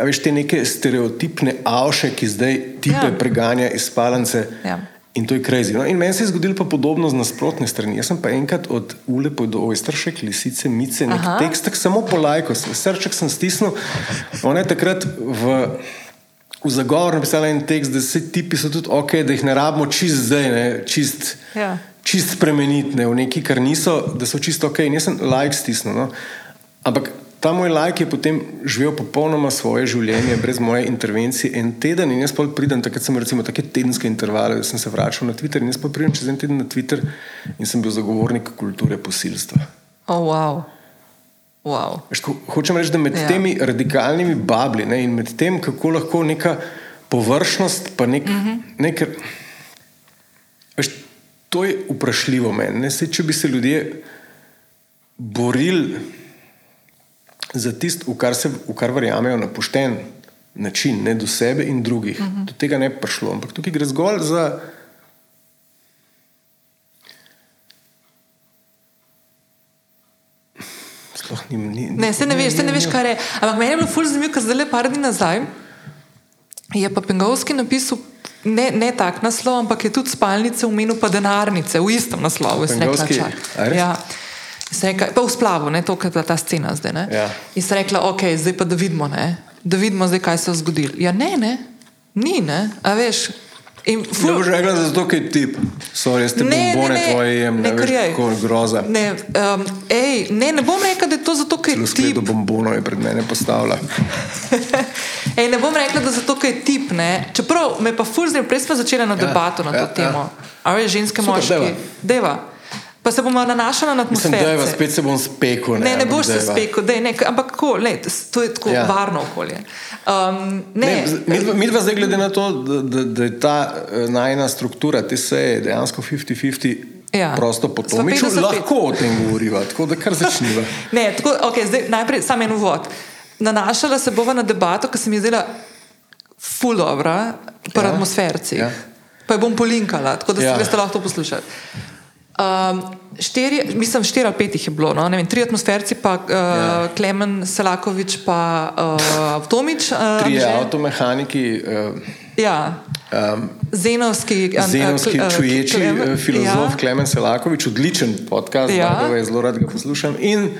veš, te neke stereotipne avše, ki zdaj tipe ja. preganja iz spalnice. Ja. In to je krizi. No, in meni se je zgodilo pa podobno z nasprotne strani. Jaz sem pa enkrat od Ulepo do Ojstršek, lisice, mice, nek Aha. tekst, tak samo po lajko, srček sem stisnil. Ona je takrat v, v zagovor napisala en tekst, da se tipi so tudi ok, da jih ne rabimo čist zdaj, ne, čist, ja. čist spremeniti ne, v neki, kar niso, da so čist ok. In jaz sem lajk stisnil. No. Ampak Ta moj lajk je potem živel popolnoma svoje življenje, brez moje intervencije. En teden in jaz pa pridem, takrat sem recimo take tedenske intervale, da sem se vračal na Twitter in jaz pa pridem čez en teden na Twitter in sem bil zagovornik kulture posilstva. Oh, wow. Wow. Hočem reči, da med ja. temi radikalnimi babli ne, in med tem, kako lahko neka površnost, pa nek, mm -hmm. nek, veš, to je vprašljivo meni. Če bi se ljudje borili za tisto, v, v kar verjamejo na pošten način, ne do sebe in drugih. Uh mhm. -huh. Do tega ne bi prišlo. Ampak tukaj gre zgolj za. Ni, ni, ne, se ne, ne veš, se ne veš, kaj je. Ampak meni je bilo fulž zanimivo, ker zdaj le par dni nazaj je pa Pengovski napisal. Ne, ne tak naslov, ampak je tudi spalnice v imenu pa denarnice, v istem naslovu. Pengovski, ja. Rekla, pa v splavu, ne, to, kar je ta scena zdaj. Ja. In se rekla, ok, zdaj pa da vidimo, ne, da vidimo zdaj, kaj se je zgodilo. Ja, ne, ne, ni, ne, a veš. Ful... Ne boš rekla, da je to kaj tip, sorry, ste bombone tvoje jem, ne, ne veš, kako groza. Ne, um, ej, ne, ne bom rekla, da je to zato, ker je tip. Do bombono je pred mene postavila. ej, ne bom rekla, da je zato, ker je tip, ne. Čeprav me pa ful zdaj, prej smo začeli na ja, debato ja, na to ja, temo. Ja. A veš, ženske moški. Deva. deva. Pa se bomo nanašali na atmosfero. Mislim, da spet se bom spekel. Ne, ne, ne boš se spekel, ampak kako, le, to je tako ja. varno okolje. Um, ne. Ne, mi dva zdaj glede na to, da, da, da je ta eh, najna struktura te seje dejansko 50-50. Ja. Prosto potomično lahko o tem govoriva, tako da kar začniva. ne, tako, okay, zdaj, najprej samo en uvod. Nanašala se bova na debato, ki se mi je zdela ful dobra, pa ja. atmosferci. Ja. Pa jo bom polinkala, tako da ja. ste lahko to poslušali. Um, štiri, mislim, štiri ali pet jih je bilo, no? vem, tri atmosferci, pa uh, ja. Klemen Selakovič, pa uh, Tomič. Uh, tri avtomehaniki. Uh, ja. Um, Zenovski, Zenovski uh, čuječi Klemen, filozof ja. Klemen Selakovič, odličen podcast, ja. da ga zelo rad ga poslušam. In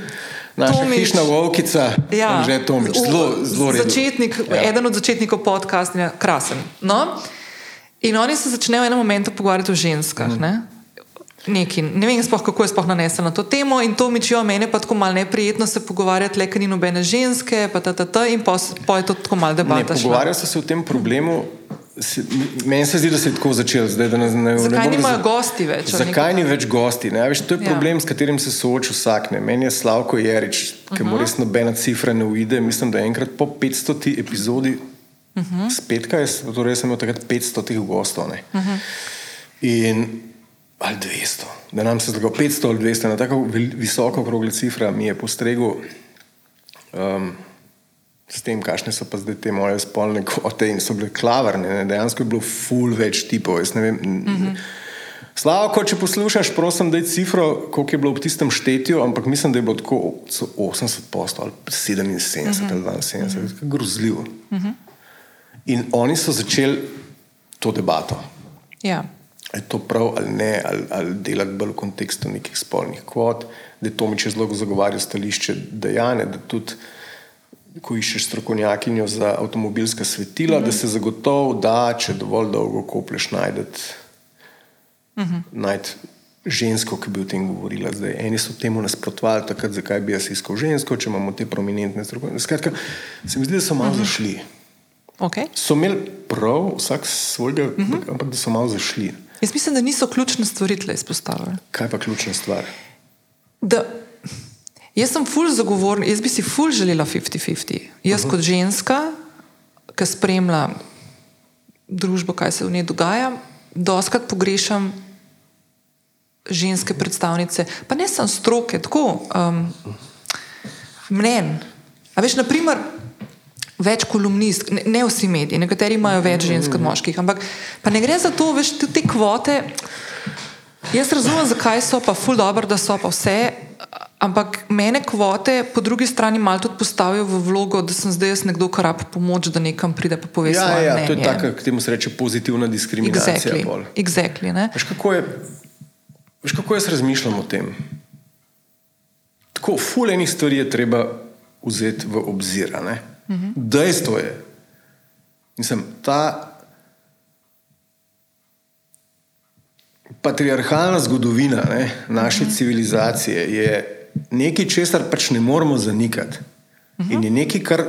naša Tomič. hišna volkica, ja. že Tomič, zelo, zelo reden. Začetnik, ja. eden od začetnikov podcasta, krasen. No? In oni se začnejo v enem momentu pogovarjati o ženskah. Mm. Neki, ne vem, spoh, kako je sploh nanesel na to temo in to mičijo meni, pa tako malo neprijetno se pogovarjati, le ker ni nobene ženske, pa ta, ta, ta, in pa je to tako malo debata. Pogovarjajo se o tem problemu. Meni se zdi, da se je tako začelo. Zdaj, da ne, ne, zakaj ne nimajo gosti več? Zakaj ni več gosti? Ne, veš, to je ja. problem, s katerim se sooča vsak. Ne. Meni je Slavko Jerič, ki mu uh -huh. res nobena cifra ne uide. Mislim, da je enkrat po 500 epizodi, uh -huh. spet kaj, torej sem imel takrat 500 teh gostov. Uh -huh. In ali 200, da nam se zgodi 500 ali 200, na tako visoko okrogle cifre, mi je postregel um, s tem, kakšne so pa zdaj te moje spolne kvote in so bile klavrne. Ne? Dejansko je bilo ful več tipov. Mm -hmm. Slavo, če poslušaš, prosim, da je cifro, koliko je bilo v tistem štetju, ampak mislim, da je bilo tako 80 posto ali 77 mm -hmm. ali 72, mm -hmm. grozljivo. Mm -hmm. In oni so začeli to debato. Ja je to prav ali ne, ali, ali delati bolj v kontekstu nekih spolnih kvot, da je to mi če zelo zagovarja stališče dejane, da tudi, ko iščeš strokovnjakinjo za avtomobilska svetila, mm -hmm. da se zagotovo da, če dovolj dolgo koplješ, najdete. Mm -hmm. najd žensko, ki bi o tem govorila. Zdaj, eni so temu nasprotovali, takrat, zakaj bi jaz iskal žensko, če imamo te prominentne strokovnjake. Skratka, se mi zdi, da so malo uh -huh. zašli. Okay. So imeli prav, vsak svojega, uh -huh. ampak da so malo zašli. Jaz mislim, da niso ključne stvari tle izpostavljene. Kaj pa ključna stvar? Da, jaz sem ful zagovornik, jaz bi si ful želela 50-50. Jaz uh -huh. kot ženska, ki spremlja družbo, kaj se v njej dogaja, doskrat pogrešam ženske predstavnice, pa ne samo stroke, tako um, mnen. A veš, naprimer, več kolumnist, ne, ne vsi mediji, nekateri imajo več žensk od moških, ampak pa ne gre za to, veš, te kvote. Jaz razumem, zakaj so pa ful dobro, da so pa vse, ampak mene kvote po drugi strani malo tudi postavijo v vlogo, da sem zdaj jaz nekdo, ki rab pomoč, da nekam pride pa pove Ja, svoje ja, mnenje. to je tako, k temu se reče pozitivna diskriminacija. Exactly. pol. Exactly, ne? Veš, kako je, veš, kako jaz razmišljam o tem? Tako, fulejnih stvari je treba vzeti v obzir. Uh -huh. Dejstvo je, mislim, ta patriarhalna zgodovina ne, naše uh -huh. civilizacije je nekaj, česar pač ne moremo zanikati. Uh -huh. In je nekaj, kar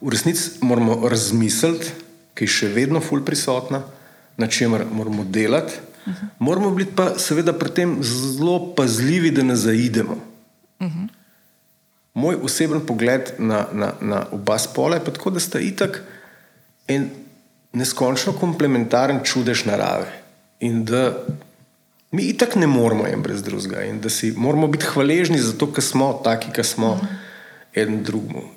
v resnici moramo razmisliti, ki je še vedno ful prisotna, na čemer moramo delati. Uh -huh. Moramo biti pa seveda pri tem zelo pazljivi, da ne zaidemo. Uh -huh. Moj oseben pogled na, na, na oba spola je pa tako, da sta itak en neskončno komplementaren čudež narave. In da mi itak ne moramo en brez drugega in da si moramo biti hvaležni za to, ker smo taki, ki smo uh -huh. en drugemu.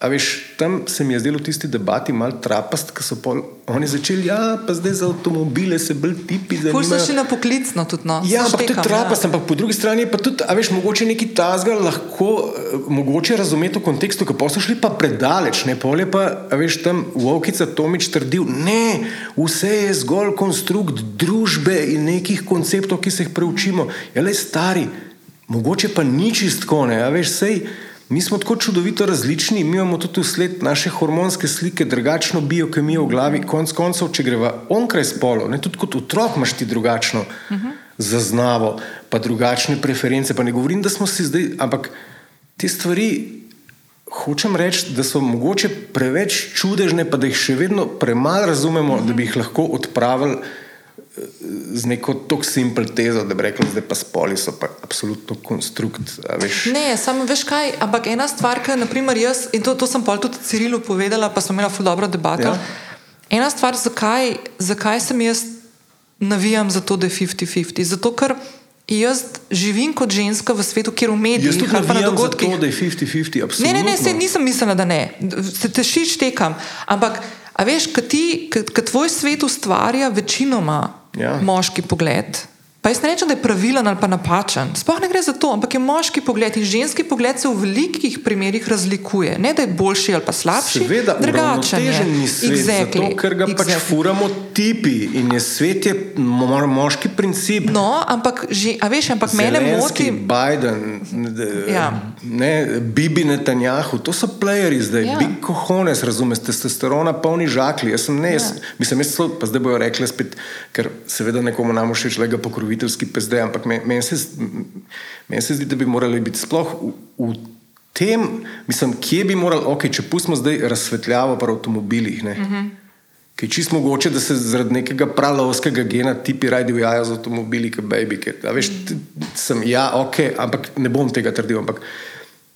A veš, tam se mi je zdelo v tisti debati malo trapast, ker so pol, oni začeli, ja, pa zdaj za avtomobile se bolj tipi Ful so zanimajo. šli na poklicno tudi. No. Ja, ampak to je Štekam, trapast, ampak po drugi strani je pa tudi, a veš, mogoče neki tazga lahko eh, mogoče razumeti v kontekstu, ki pa so šli pa predaleč, ne pol je pa, a veš, tam Vovkica Tomič trdil, ne, vse je zgolj konstrukt družbe in nekih konceptov, ki se jih preučimo. Ja, le stari, mogoče pa ni čistko, ne, a veš, sej. Mi smo tako čudovito različni, mi imamo tudi vsled naše hormonske slike, drugačno biokemijo v glavi. Konec koncev, če greva onkraj spolov, ne tudi kot otrok, imaš ti drugačno uh -huh. zaznavo, pa drugačne preference. Pa ne govorim, da smo si zdaj, ampak te stvari. Hočem reči, da so mogoče preveč čudežne, pa da jih še vedno premalo razumemo, uh -huh. da bi jih lahko odpravili z neko tako simpel tezo, da bi rekli, da pa spoli so pa absolutno konstrukt. Veš, Ne, samo veš kaj, ampak ena stvar, ki naprimer jaz, in to, to sem pol tudi Cirilu povedala, pa smo imeli ful dobro debato. Ja. Ena stvar, zakaj, zakaj sem jaz navijam za to, da je 50-50. Zato, ker jaz živim kot ženska v svetu, kjer v medijih ali pa na navijam za dogodkih. to, da je 50-50, absolutno. Ne, ne, ne, se nisem mislila, da ne, se tešiš tekam. Ampak, a veš, kad tvoj svet ustvarja večinoma Ja. moški pogled. Pa jaz ne rečem, da je pravilen ali pa napačen. Sploh ne gre za to, ampak je moški pogled in ženski pogled se v velikih primerih razlikuje. Ne, da je boljši ali pa slabši. Seveda, drugačen je. uravnotežen ni svet, Exactly. zato, ker ga exactly. pač Exactly. furamo tipi in je svet je mo moški princip. No, ampak, že, a veš, ampak mene moti. Biden, ja. Ja. ne, Bibi Netanjahu, to so playeri zdaj, ja. Big cojones, razumeš, testosterona, polni žakli. Jaz sem ne, jaz, ja. mislim, jaz so, pa zdaj bojo rekli spet, ker seveda nekomu nam všeč le ga pokroviteljski pezde, ampak meni men se, men se zdi, da bi morali biti sploh v, v tem, mislim, kje bi morali, ok, če pustimo zdaj razsvetljavo pri avtomobilih. Ne, uh -huh. Ki je čisto mogoče, da se zaradi nekega pralovskega gena tipi radi ujajo z avtomobili, kot baby. Ker, a veš, t- sem ja, ok, ampak ne bom tega trdil. Ampak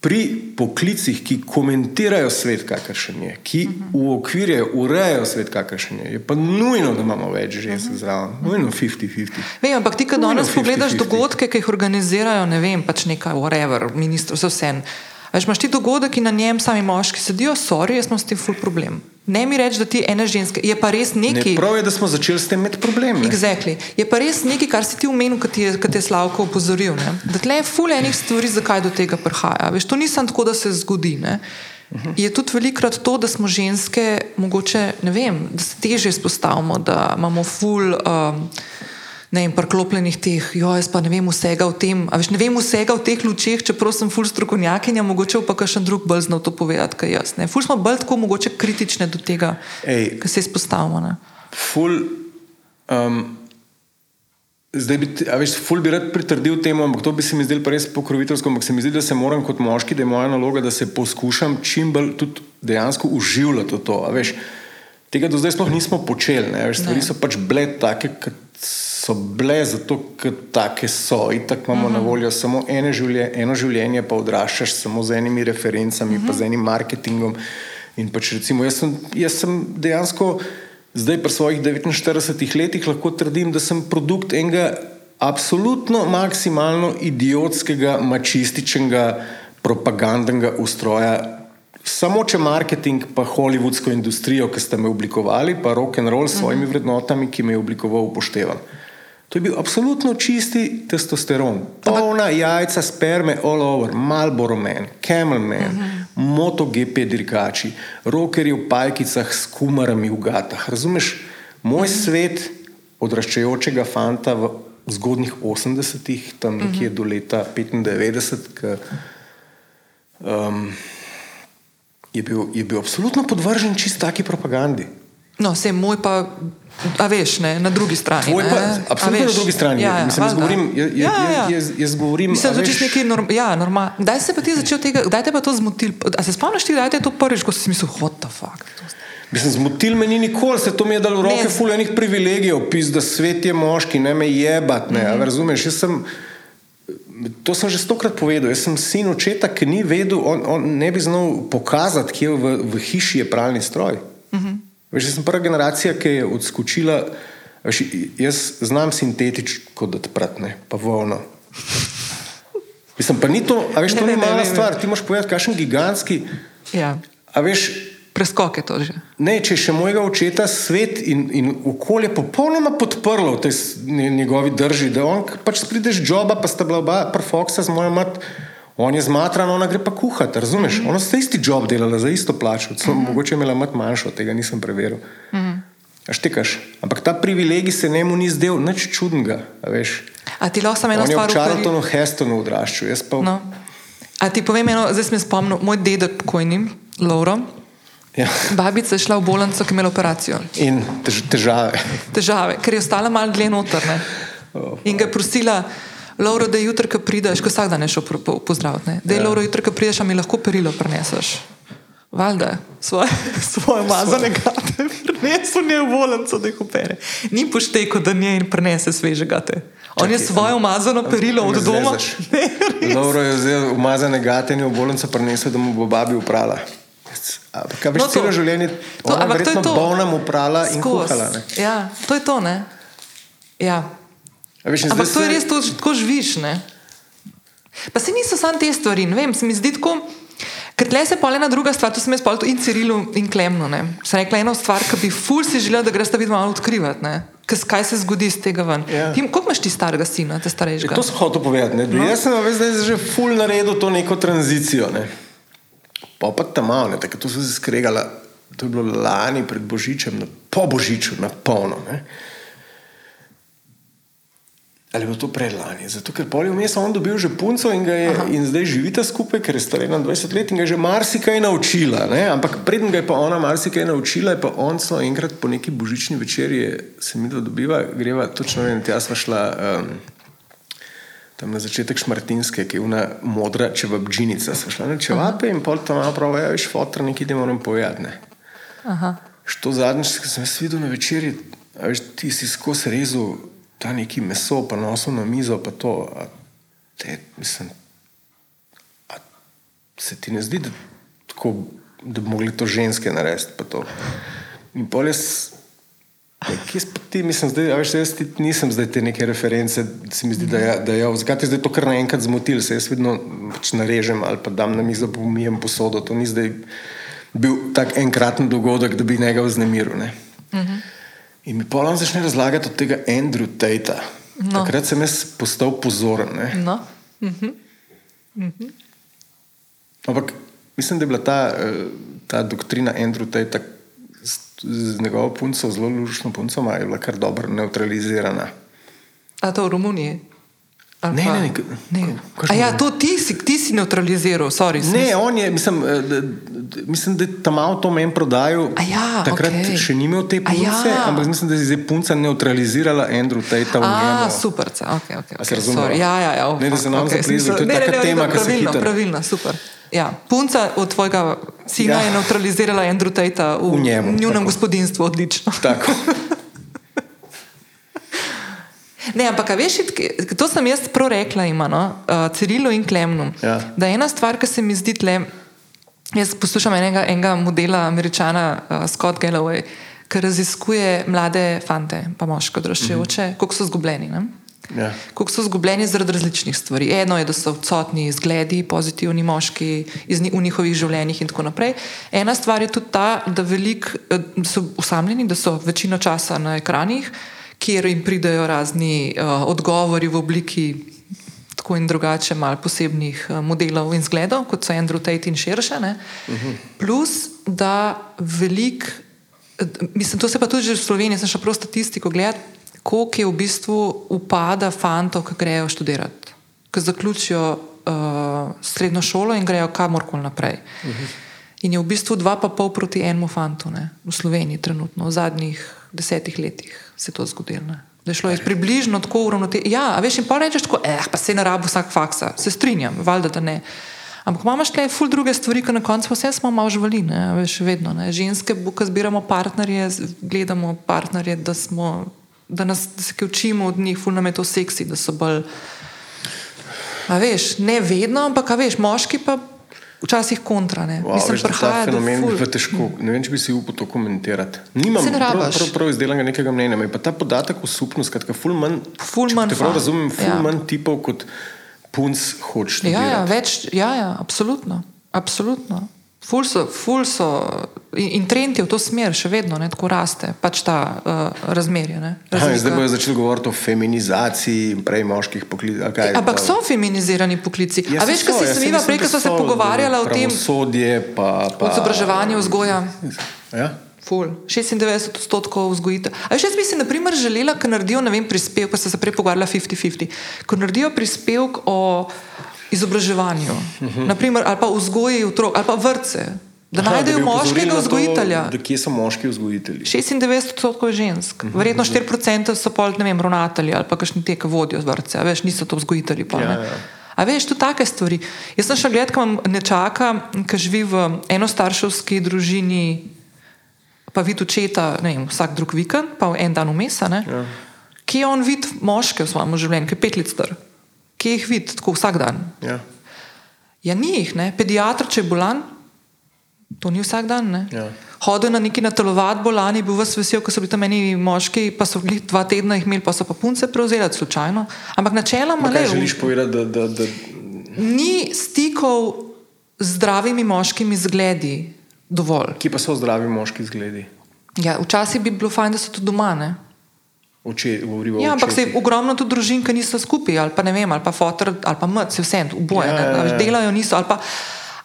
pri poklicih, ki komentirajo svet, kakršen je, ki uokvirjajo, urejajo svet, kakršen je, je pa nujno, da imamo več žensk zraven. Nujno 50-50. Vem, ampak ti, ko danes pogledaš 50-50. dogodke, ki jih organizirajo, ne vem, pač nekaj, whatever, ministr, vse vse. Veš, imaš ti dogodek in na njem sami moški sedijo, sorry, jaz imam s tem ful problem. Ne mi reči, da ti ene ženske, je pa res Ne, nekaj. prav je, da smo začeli s tem imeti probleme. Exactly. Je pa res nekaj, kar si ti umenil, kot je, kot je Slavko opozoril. Ne? Da tle je ful enih stvari, zakaj do tega prihaja. Veš, to nisem tako, da se zgodi. Ne? Je tudi velikrat to, da smo ženske, mogoče, ne vem, da se teže izpostavimo, da imamo ful. Um, Ne vem, priklopljenih teh, jo, jaz pa ne vem vsega o tem, a veš, ne vem vsega o teh lučeh, čeprav sem ful strokovnjakinja, mogoče pa kakšen drug bolj znal to povedati, kaj jaz. Ne. Ful smo bolj tako mogoče kritične do tega, kar se izpostavimo. Ne. Ful, um, Zdaj bi, veš, ful bi rad pritrdil temu, ampak to bi se mi zdelo res pokroviteljsko, ampak se mi zdi, da se moram kot moški, da je moja naloga, da se poskušam čim bolj tudi dejansko uživati v to. Veš, tega do zdaj sploh nismo počeli, ne, veš, stvari Ne. so pač bile take, kot so bile, zato ker take so. Tako imamo na voljo samo ene življenje, eno življenje, pa odraščaš samo z enimi referencami, pa z enim marketingom. In pač recimo, jaz sem, jaz sem dejansko zdaj pri svojih 49 letih lahko trdim, da sem produkt enega absolutno maksimalno idiotskega, mačističnega, propagandnega ustroja. Samo če marketing, pa hollywoodsko industrijo, ki ste me oblikovali, pa rock and roll s svojimi vrednotami, ki me je oblikoval, upoštevam. To je bil absolutno čisti testosteron. Polna jajca, sperme, all over, Marlboro Man, Camel Man, uh -huh. MotoGP dirkači, rokerji v pajkicah s kumarami v gatah. Razumeš, moj uh -huh. svet odraščajočega fanta v zgodnih 80-ih, tam nekje uh -huh. do leta 95, ki, um, je, bil, je bil absolutno podvržen čist taki propagandi. No, vse moj pa, a veš, ne, na drugi strani. Tvoj ne, pa, absolutno na drugi strani. Ja, ja, Mislim, jaz govorim, jaz, ja, ja. jaz, jaz, jaz govorim Mislim, da veš, je nekaj norm, ja, normalno. Kdaj se pa ti začel tega, kdaj te pa to zmotil? A se spomniš, ti, kdaj te je to prvič, ko si mislil, what the fuck? Mislim, zmotil me ni nikoli, se to mi je dalo v roke fuljenih privilegijev, pis, da svet je moški, ne me jebat, ne, mm -hmm. razumeš, jaz sem, to sem že stokrat povedal, jaz sem sin očeta, ki ni vedel, on, on ne bi znal pokazati, kje v, v hiši je pralni stroj. -hmm. Veš, jaz sem prva generacija, ki je odskočila, veš, jaz znam sintetično odprati, ne, pa volno. Mislim, pa ni to, a veš, to Ne, ni ne, ne, mala ne, ne. stvar, ti moraš povedati, kakšen gigantski, Ja, a veš, preskok je to že. Ne, če še mojega očeta svet in, in okolje popolnoma podprlo v tej njegovi drži, da on pač prideš joba, pa sta bila oba prfoksa z mojo mat, on je zmatran, ona gre pa kuhati, razumeš? Mm -hmm. Ona sta isti job delala za isto plačo, celo mm -hmm. mogoče je imela mat manjšo, tega nisem preveril. Mm -hmm. Štekaš, ampak ta privilegij se njemu ni zdel nič čudnega, a. A ti lahko samo eno On je v stvar ukvari- Charltonu Hestonu odraščal, jaz pa... No. A ti povem eno, zdaj sem spomnil, moj dedek pokojni, Lauro, Ja. babica je šla v bolnico, ki je imela operacijo. In tež, težave. Težave, ker je ostala malo dlje noter. Ne? In ga je prosila, Lauro, da je jutri, ko prideš, ko vsak dan je šel po, po, pozdraviti, ne? da je ja. Lauro, jutri, ko prideš, a mi lahko perilo prineseš. Valjda, svoje, svoje mazane gate, prinesel je v bolnico, da jih opere. Ni pošteko, da nje in prenese sveže gate. On je svoje umazano perilo od doma. Dobro je vzel umazane gatenje v bolnico, prinesel, da mu bo babi uprala. Ampak, veš, No, celo življenje to- ona ampak to je verjetno to. bolna mu prala in Skoz. kuhala. Ne? Ja, to je to, ne? Ja. A Veš, in Ampak to je res, to, tako živiš. Ne? Pa se niso samo te stvari, ne vem, se mi zdi tako. Ker tle se pole ena druga stvar, to sem jaz pol in Cirilu in Klemnu. Ne. Sem rekla eno stvar, ki bi ful si želela, da greš ta vid malo odkrivati. Ne. Kaj, kaj se zgodi iz tega ven? Ja. Ti, koliko imaš ti starega sina, te starejšega? To sem hotel povedati. Ne? No. Jaz sem zdaj že ful naredil to neko tranzicijo. Ne? Pa pa tam malo, ne? tako to so se skregala. To je bilo lani pred Božičem, na, po Božiču, na polno. Ne? Ali je bilo to predlani? Zato, ker pol je vmes on dobil že punco in, je, in zdaj živita skupaj, ker je star 21 let in ga je že marsikaj naučila. Ne? Ampak preden ga je pa ona marsikaj naučila, je pa on so enkrat po neki božični večerji, se mi dobiva, greva, točno vem, tja sva šla. Um, Tam na začetek Šmartinske, ki je una modra čevapdžinica, smo šli na čevape in pol tam malo pravi, ja, veš, fotor, nekaj ti moram povedati. Ne. Aha. Što zadnjič, ko sem jaz videl na večerji, veš, ti si skozi rezal ta neki meso, pa nosil na mizo, pa to. A te, mislim, a se ti ne zdi, da, tako, da bi mogli to ženske narediti? pa to? In pol jaz, ja, kje si pa ti, mislim, zdaj, veš, jaz ti nisem zdaj te neke reference, se mi zdi, da je, da je, zakaj ti zdaj to kar naenkrat zmotil, se jaz vedno pač narežem ali pa dam na mizo, pa umijem posodo, to ni zdaj bil tak enkraten dogodek, da bi njega vznemiril. Ne? Uh -huh. In mi polno začne razlagati od tega Andrew Tate. No. Takrat sem jaz postal pozoren. Ne? No. Ampak mislim, da je bila ta, eh, ta doktrina Andrew Tate z, njegovo punco, zelo lušno punco, ma, je bila kar dobro neutralizirana. A to v Romuniji? Ne, ne, ne, ne. A ja, to ti si, ti si neutraliziral, sorry. Ne, on je, mislim, eh, da, mislim, da je tam avto meni prodajal. A ja, takrat okej. še ni imel te ja. punce, ampak mislim, da je zdaj punca neutralizirala Andrew Tate v njemu. super, ok, ok. Se okay razumeva? sorry. Ja, ja, ja. oh, Ne, da se nam zaplizli, smisel- to je ne, taka ne, tema, ne, ki se hitro- Pravilno, super. Ja, punca od tvojega sina Ja. ja. je neutralizirala Andrew Tate v, V njunem tako. gospodinstvu, odlično. Tako. Ne, ampak veš, to sem jaz prav rekla, ima, no, uh, Cirilu in Klemnu. Ja. Da ena stvar, ki se mi zdi tle, jaz poslušam enega, enega modela, američana uh, Scott Galloway, ki raziskuje mlade fante, pa moške odraščajoče, mm -hmm. koliko so zgubljeni. Ne? Ja. Kako so zgubljeni zaradi različnih stvari. Eno je, da so odsotni zgledi, pozitivni moški iz, ni- v njihovih življenjih in tako naprej. Ena stvar je tudi ta, da velik, eh, so usamljeni, da so večino časa na ekranih, kjer jim pridejo razni uh, odgovori v obliki tako in drugače, malo posebnih uh, modelov in zgledov, kot so Andrew Tate in širše. Uh -huh. Plus, da velik, mislim, to se pa tudi že v Sloveniji, sem še prav statistiko gledal, koliko je v bistvu upada fantov, ki grejo študirati, ki zaključijo uh, srednjo šolo in grejo kamorkoli naprej. Uh -huh. In je v bistvu dva pa pol proti enemu fantu ne, v Sloveniji trenutno, v zadnjih desetih letih se je to zgodilo. Ne. Da je šlo je približno tako uravnoteženo. Ja, a veš, in pa rečeš tako, eh, pa se ne rabu vsak faksa, se strinjam, valjda da ne. Ampak imamo še ful druge stvari, ki na koncu vse smo malo živali, ne, veš, vedno. Ne. Ženske, ko zbiramo partnerje, gledamo partnerje, da, smo, da, nas, da se učimo od njih, ful nam je to seksi, da so bolj. A veš, ne vedno, ampak a veš, moški pa včasih kontra. Ne. Wow, Mislim, veš, ta fenomen ful- je težko. Ne vem, če bi si upal to komentirati. Nimam prav, prav, prav izdelanega nekega mnenja. Me pa ta podatek osupno, skratka, ful manj. Ful manj te prav razumem, ful ja. manj tipov kot punc hoče Ja, ja, več, ja, ja, absolutno. absolutno. Ful so, ful so, in, in trend je v to smer, še vedno ne, tako raste, pač ta uh, razmerje. Ne, Aha, in zdaj bojo začeli govoriti o feminizaciji prej moških poklicov. Ampak so feminizirani poklici. Ja, A veš, kaj si smiva prej, ko smo se pogovarjali o tem Sodje, pa, pa izobraževanju, vzgoja. Ja? Ful, 96 odstotkov vzgojitev. A veš, jaz bi si naprimer želela, da naredijo ne vem, prispevek, ko sem se prej pogovarjala 50-50, ko naredijo prispevek o izobraževanju, uh -huh. naprimer, ali pa vzgoji otrok, ali pa vrtce, da Aha, najdejo opozorili moškega to, vzgojitelja. Da kje so moški vzgojitelji? 96 odstotkov je žensk, verjetno 4% so pol, ne vem, ravnatelji ali pa kakšni te, ki vodijo vrtce, a veš, niso to vzgojitelji. Pol, Ja, ja. A veš, tu take stvari. Jaz sem še gledal, ko imam nečaka, ki živi v enostarševski družini, pa vidi očeta ne vem, vsak drug vikend, pa en dan vmes. Ja. Kje on vidi moške v svojem življenju, ki je pet let star? Kje jih vidi tako vsak dan? Ja. Ja, ni jih, ne. Pediatr, če je bolan, to ni vsak dan. Ne? Ja. Hodil na neki natelovat bolan, je bil vas vesel, ko so bili tam meni moški, pa so bili dva tedna jih imeli, pa so pa punce prevzeli slučajno. Ampak načeloma le, želiš povedati, da, da, da ni stikov z zdravimi moškimi zgledi dovolj. kje pa so zdravi moški zgledi? Ja, včasih bi bilo fajn, da so tudi doma. Ne? Oče, govorivo Ja, ampak se je ogromno tudi družin, ki niso skupaj, ali pa ne vem, ali pa fotor, ali pa mrtvi, vse, oboje, Ja, ja, ja, ja, delajo, niso, ali pa,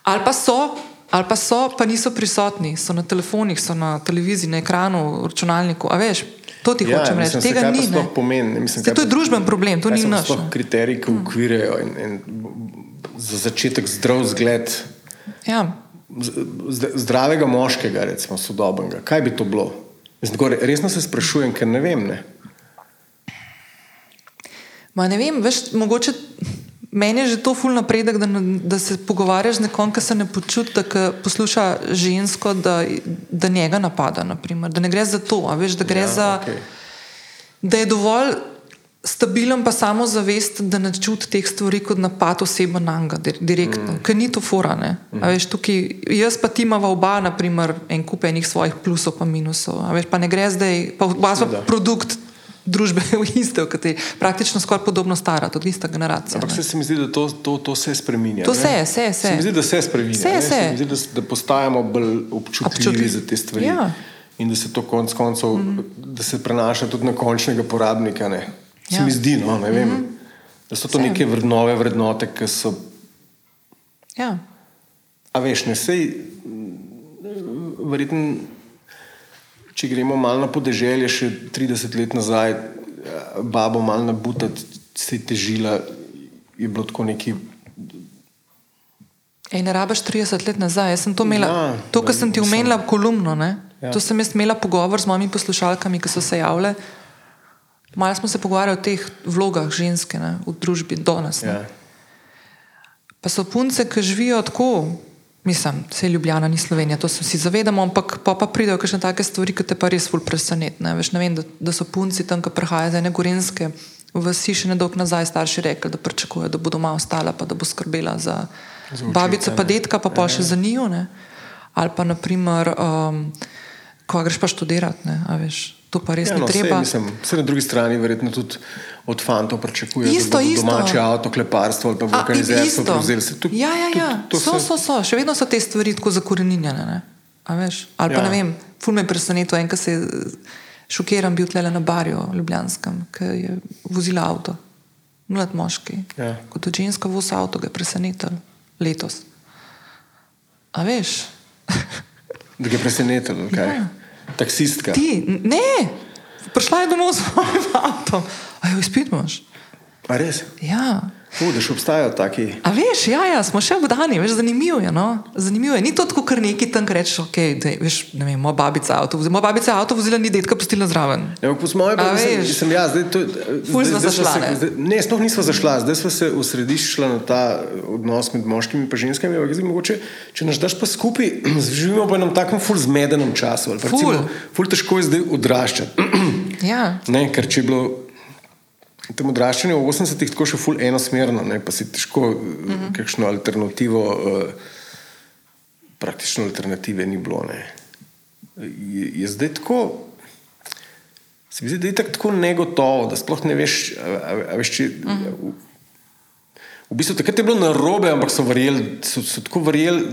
ali pa so. Ali pa so, pa niso prisotni, so na telefonih, so na televiziji, na ekranu, v računalniku. A veš, to ti Ja, hočem reči. se Tega ni. ne. pomeni, mislim, kaj to je družben problem, to ni so naš. sploh ne. kriteriji, ki ukvirjajo in, in za začetek zdrav zgled Ja. zdravega moškega, recimo sodobnega. Kaj bi to bilo? Resno se sprašujem, ker ne vem. Ne? Ma ne vem, veš, mogoče meni je že to ful napredek, da, da se pogovarjaš z nekom, ki se ne počuti, da posluša žensko, da, da njega napada. Naprimer. Da ne gre za to, veš, da gre Ja, za. Okay. Da je dovolj stabilen, pa samo zavest, da ne čuti teh stvari kot napad osebe na njega, di- direktno, mm. ker ni to forane. Mm. Veš, tukaj, jaz pa ti imamo oba, naprimer, en kup enih svojih plusov in minusov. Veš, pa ne gre zdaj, pa oba smo produkt družbe iste, v kateri praktično skoraj podobno stara, tudi ista generacija. Ampak se, se mi zdi, da to, to, to se spremenja. To ne? se, se, se. Se mi zdi, da se spremenja. Se, ne? se. mi zdi, da, da postajamo bolj občutljivi Občutljivi. za te stvari. Ja. In da se to konec koncev, mm. da se prenaša tudi na končnega porabnika. Ne? Se Ja. mi zdi, no, ne vem, mm. da so to Se. neke vred, nove vrednote, ki so. Ja. A veš, ne sej, verjetno, če gremo malo na podeželje, še 30 let nazaj, babo malo nabutati, se je težila je bilo tako neki. Ej, ne rabiš 30 let nazaj. Jaz sem to imela, Ja, to, kar sem ti omenila, kolumno. Ne? Ja. To sem jaz imela pogovor z mojimi poslušalkami, ki so se javljale. Malo smo se pogovarjali o teh vlogah ženske ne, v družbi danes. ne. Ja. Pa so punce, ki živijo tako, mislim, vse Ljubljana ni Slovenija, to se vsi zavedamo, ampak pa, pa pridejo kakšne take stvari, ki te pa res ful presenetne. Veš, ne vem, da, da so punci tam, ki prihajajo iz ene gorenske, v Siši nedolgo nazaj starši rekli, da pričakujejo, da bo doma ostala, pa da bo skrbela za, Za za babico, pa detka, pa pa še za njo. Ali pa, naprimer, um, ko greš pa študirati, ne, veš, to pa res Ja, ni no, treba. Sej, mislim, vse na drugi strani verjetno tudi od fantov pričakujejo, da bodo isto. domače avto, kleparstvo ali pa vulkanizerstvo prevzeli. Tudi- Ja, ja, ja. tudi to So, se- so, so, še vedno so te stvari tako zakoreninjene. ne. Ali pa Ja. ne vem, ful me je presenetil en, ki se je eh, šokiran bil tle na barju Ljubljanskem, ki je vozila avto. Mlad moški. Ja. Kot od ženska voz avto ga je presenetil letos. A veš? Da ga je presenetilo. kaj? Ja. Taksistka. Ti, ne, prišla je domov s svojim avtom. A jo izpit imaš? A res? Ja. Še obstajajo taki. A veš, ja, ja, smo še obdani, veš, zanimivo je. No? Zanimivo je. Ni to tako, kar neki tam rečeš, ok, dej, veš, ne vem, moja babica avto vozila, moja babica avto vozila, ni detka pustila zraven. Ja, ampak po mojem A pa mislim, veš? mislim, ja, zdaj to. Ful zašla, se- ne? zdaj- Ne, sploh nismo zašla, zdaj smo se osrediščila na ta odnos med moškimi in ženskami. ampak Zdaj, mogoče, če nas daš pa skupaj, živimo pa v enem takem ful zmedenem času. Ful. Recimo, ful težko je zdaj odraščati. Ja, Ne, ker če je bilo tam odraščanje v 80-ih tako še ful enosmerno, ne, pa si težko uh Mhm. -huh. kakšno alternativo, uh, praktično alternative ni bilo. Ne. Je, je zdaj tako. Se mi zdi, da je itak tako negotovo, da sploh ne veš, a, a, a veš če, uh -huh. v, v bistvu takrat je bilo narobe, ampak so, verjeli, so, so tako verjeli,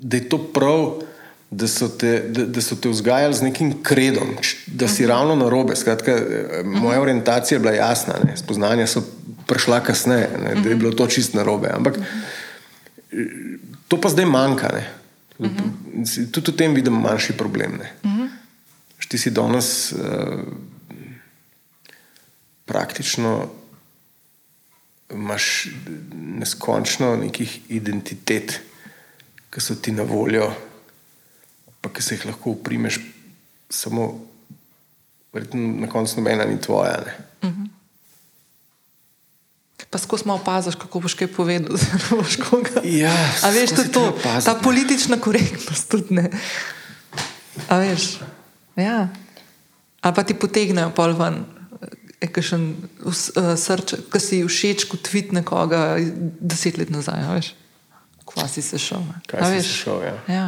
da je to prav, da so te, da, da so te vzgajali z nekim kredom, č- da si ravno narobe. Skratka, eh, moja orientacija je bila jasna, ne, spoznanja so prišla kasneje, ne, da je bilo to čist narobe. Ampak eh, to pa zdaj manjka. Ne. Tudi v tem vidim manjši problem. Ti si danes uh, praktično imaš neskončno nekih identitet, ki so ti na voljo, pa ki se jih lahko uprimeš, samo verjetno na koncu nobena ni tvoja. Ne. pa skozi malo opaziš, kako boš kaj povedal. da boš koga- Ja, A veš, skozi tudi to, paziti, ta politična korektnost tudi ne. A veš, ja. Ali pa ti potegnejo pol ven. Je kakšen uh, srček, ki si všeč kot tvit nekoga deset let nazaj, a veš. Kva si se šel. Kaj si veš? se šel, ja. Ja,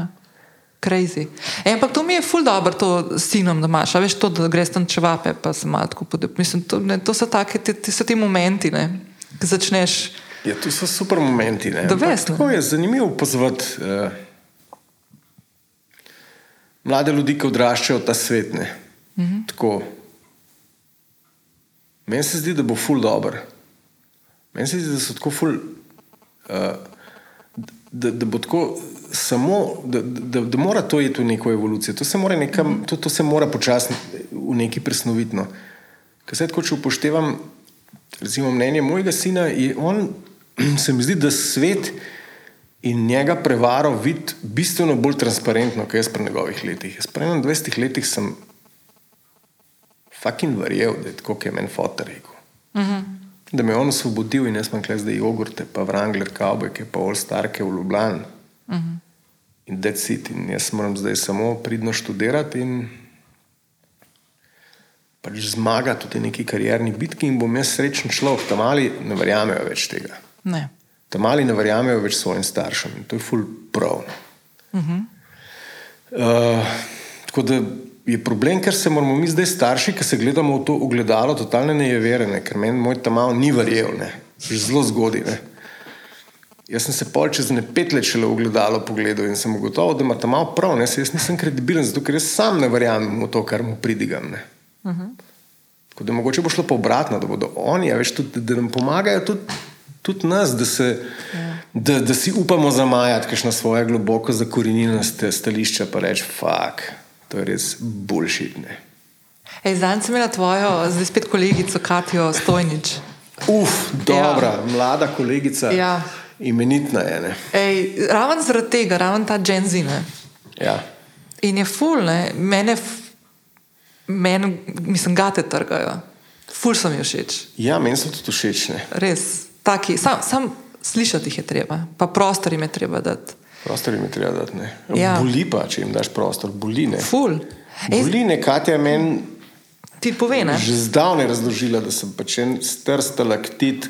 crazy. E, ampak to mi je ful dobro, to s sinom, da imaš, veš, to, da greš tam čevape, pa se malo tako podep. Mislim, to, ne, to so take, ti, ti so ti momenti, ne, ki začneš. Ja, to so super momenti. ne. Da ne. Tako je zanimivo pozvati uh, mlade ljudi, ki odraščajo ta svet. Mm -hmm. Tako. Meni se zdi, da bo ful dobr. Meni se zdi, da so tako ful. Uh, da, da bo tako samo, da, da, da mora to iti v neko evolucijo. To se mora, nekam, to, to se mora počasi v neki presnovitno. Ker se tako, če upoštevam recimo, mnenje mojega sina, je on, se mi zdi, da svet in njega prevaro vidi bistveno bolj transparentno, kot jaz pri njegovih letih. Jaz pri 21 letih sem fucking verjel, da je tako, kot je meni fotor rekel. Uh -huh. Da me je on osvobodil in jaz sem kle zdaj jogurte, pa Wrangler, kavbojke, pa All Starke v Ljubljani. Uh -huh. In da sit. In jaz moram zdaj samo pridno študirati in pač zmagati v tej neki karierni bitki in bom jaz srečen človek. Tam mali ne verjamejo več tega. Ne. Tam mali ne verjamejo več svojim staršem in to je ful prav. Uh -huh. uh, tako da je problem, ker se moramo mi zdaj starši, ki se gledamo v to ogledalo, totalno nejeverene, ker meni moj tam ni verjel, ne. že zelo zgodaj. Jaz sem se pol čez ne pet let šele ogledalo pogledal in sem ugotovil, da ima tam malo prav, ne, Saj jaz nisem kredibilen, zato ker jaz sam ne verjamem v to, kar mu pridigam. Ne. Tako da mogoče bo šlo pa obratno, da bodo oni, a veš, tudi, da nam pomagajo tudi, tudi nas, da, se, da, da si upamo zamajati kakšno svoje globoko zakorenjeno stališče, pa reči, fuk, to je res bullshit. Ne. Ej, Zdaj sem imela tvojo, zdaj spet kolegico Katijo Stojnič. Uf, dobra, ja. mlada kolegica. Ja. Imenitna je. Ne? Ej, raven zaradi tega, raven ta dženzine. Ja. In je ful, ne? mene, mene, mislim, gate trgajo. Ful so mi všeč, ja, meni so tudi všeč. Ne? res. Taki, sam, sam slišati jih je treba, pa prostor jim je treba dati. Prostor jim je treba dati. Ne? Ja. Boli pa, če jim daš prostor, boli ne. Ful. Boli ne, Katja je meni ti pove, ne? že zdavnaj razložila, da sem pač en star stalaktit,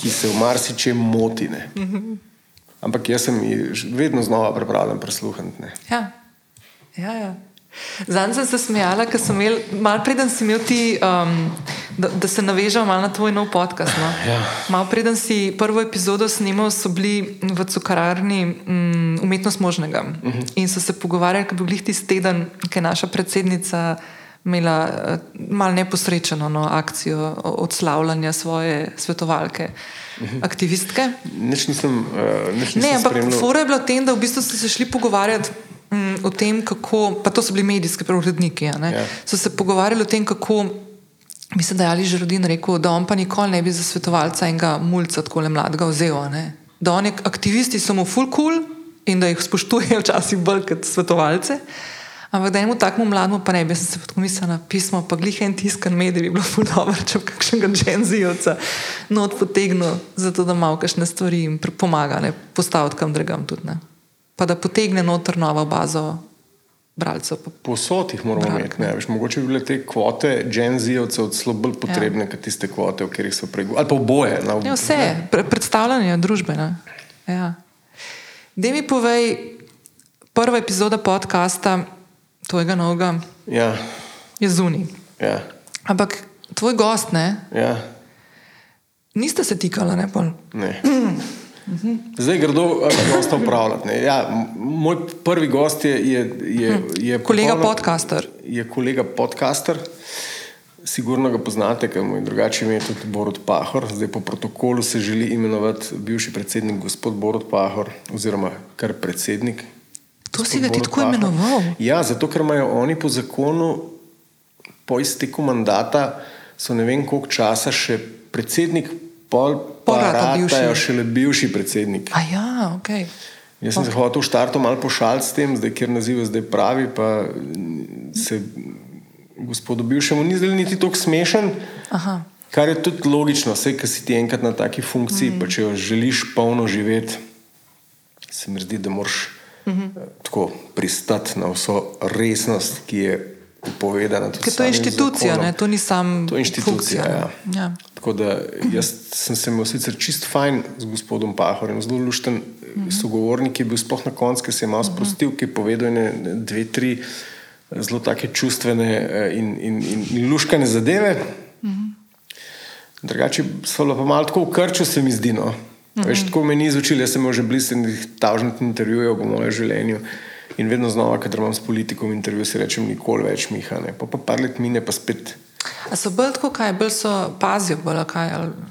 ki se v marsičem moti. Ne? Mhm. Ampak jaz sem ji ž- vedno znova pripravljen prisluhniti. Ja, ja. ja. Zanj sem se smejala, ker sem imel, malo preden si imel ti, um, da, da se navežem malo na tvoj nov podcast. No? Ja. Malo preden si prvo epizodo snimal, so bili v cukararni um, umetnost možnega uh Mhm. -huh. in so se pogovarjali, kako bi bil tisti teden, ki je naša predsednica imela uh, malo neposrečeno no, akcijo odslavljanja svoje svetovalke, uh -huh. aktivistke. Nič nisem, uh, nič nisem Ne, ampak fora je bila tem, da v bistvu so se šli pogovarjati mm, o tem, kako, pa to so bili medijski uredniki, ja, so se pogovarjali o tem, kako. Mislim, da je Ali Žerodin rekel, da on pa nikoli ne bi za svetovalca enega mulca tako le mladega vzel. ne. Da oni aktivisti so mu full cool in da jih spoštujejo včasih bolj kot svetovalce. Ampak da enemu takemu mlademu pa ne bi, se tako mislila, pismo, pa glih en tiskan medij bi bilo ful dobro, če bi kakšnega dženzijovca not potegnil, zato da malo kakšne stvari jim pomaga, ne postaviti kam drugam tudi. Ne. Pa da potegne noter novo bazo bralcev. Posod jih moramo Bralk, imeti. Ne? Veš, mogoče bi bile te kvote dženzijevcev celo bolj potrebne, ja. kot tiste kvote, o katerih so pregovorili. Ali pa oboje. Na, Ja, vse, pre, predstavljanje družbe. ne. Ja. Dej mi povej, prva epizoda podcasta, tvojega novega, Ja, je zunaj. ja, Ampak tvoj gost, ne, ja. niste se tikali, ne pol. Ne. Zdaj gredo gosta upravljati. ne. Ja, m- moj prvi gost je. je, je, je Kolega popolno- podcaster. Je kolega podcaster. Sigurno ga poznate, ker mu je drugače ime tudi Borod Pahor. Zdaj po protokolu se želi imenovati bivši predsednik gospod Borod Pahor, oziroma kar predsednik. To si ga ti tako imenoval? Ja, zato ker imajo oni po zakonu, po izteku mandata, so ne vem koliko časa še predsednik, pol Pol pa ratajo šele bivši predsednik. A ja, ok. Jaz sem se hotel v štartu malo pošaliti s tem, zdaj, ker naziv zdaj pravi, pa se gospodu bivšemu ni zdel niti tako smešen. Aha. Kar je tudi logično, vse, ki si ti enkrat na taki funkciji, mm. pa če jo želiš polno živeti, se mi zdi, da moraš -hmm. tako pristati na vso resnost, ki je povedana. tudi Ker to je inštitucija, zakonom. ne? to ni sam To je inštitucija. funkcija. ne. Ja. Ja. Tako da jaz sem se imel sicer čist fajn z gospodom Pahorjem, zelo lušten mm -hmm. sogovornik je bil, sploh na koncu, ki se je malo sprostil, ki je povedal ene dve, tri eh, zelo take čustvene eh, in, in, in, in luškane zadeve. Mm -hmm. Drugače so pa malo tako v krču, se mi zdi. No. -hmm. Veš, tako me ni izučil, jaz sem imel že blizu enih tažnih intervjujev po mojem življenju. In vedno znova, kadar imam s politikom intervju, si rečem, nikoli več miha. Ne. Pa, pa par let mine, pa spet A so bolj tako, kaj, bolj so pazijo, bolj kaj,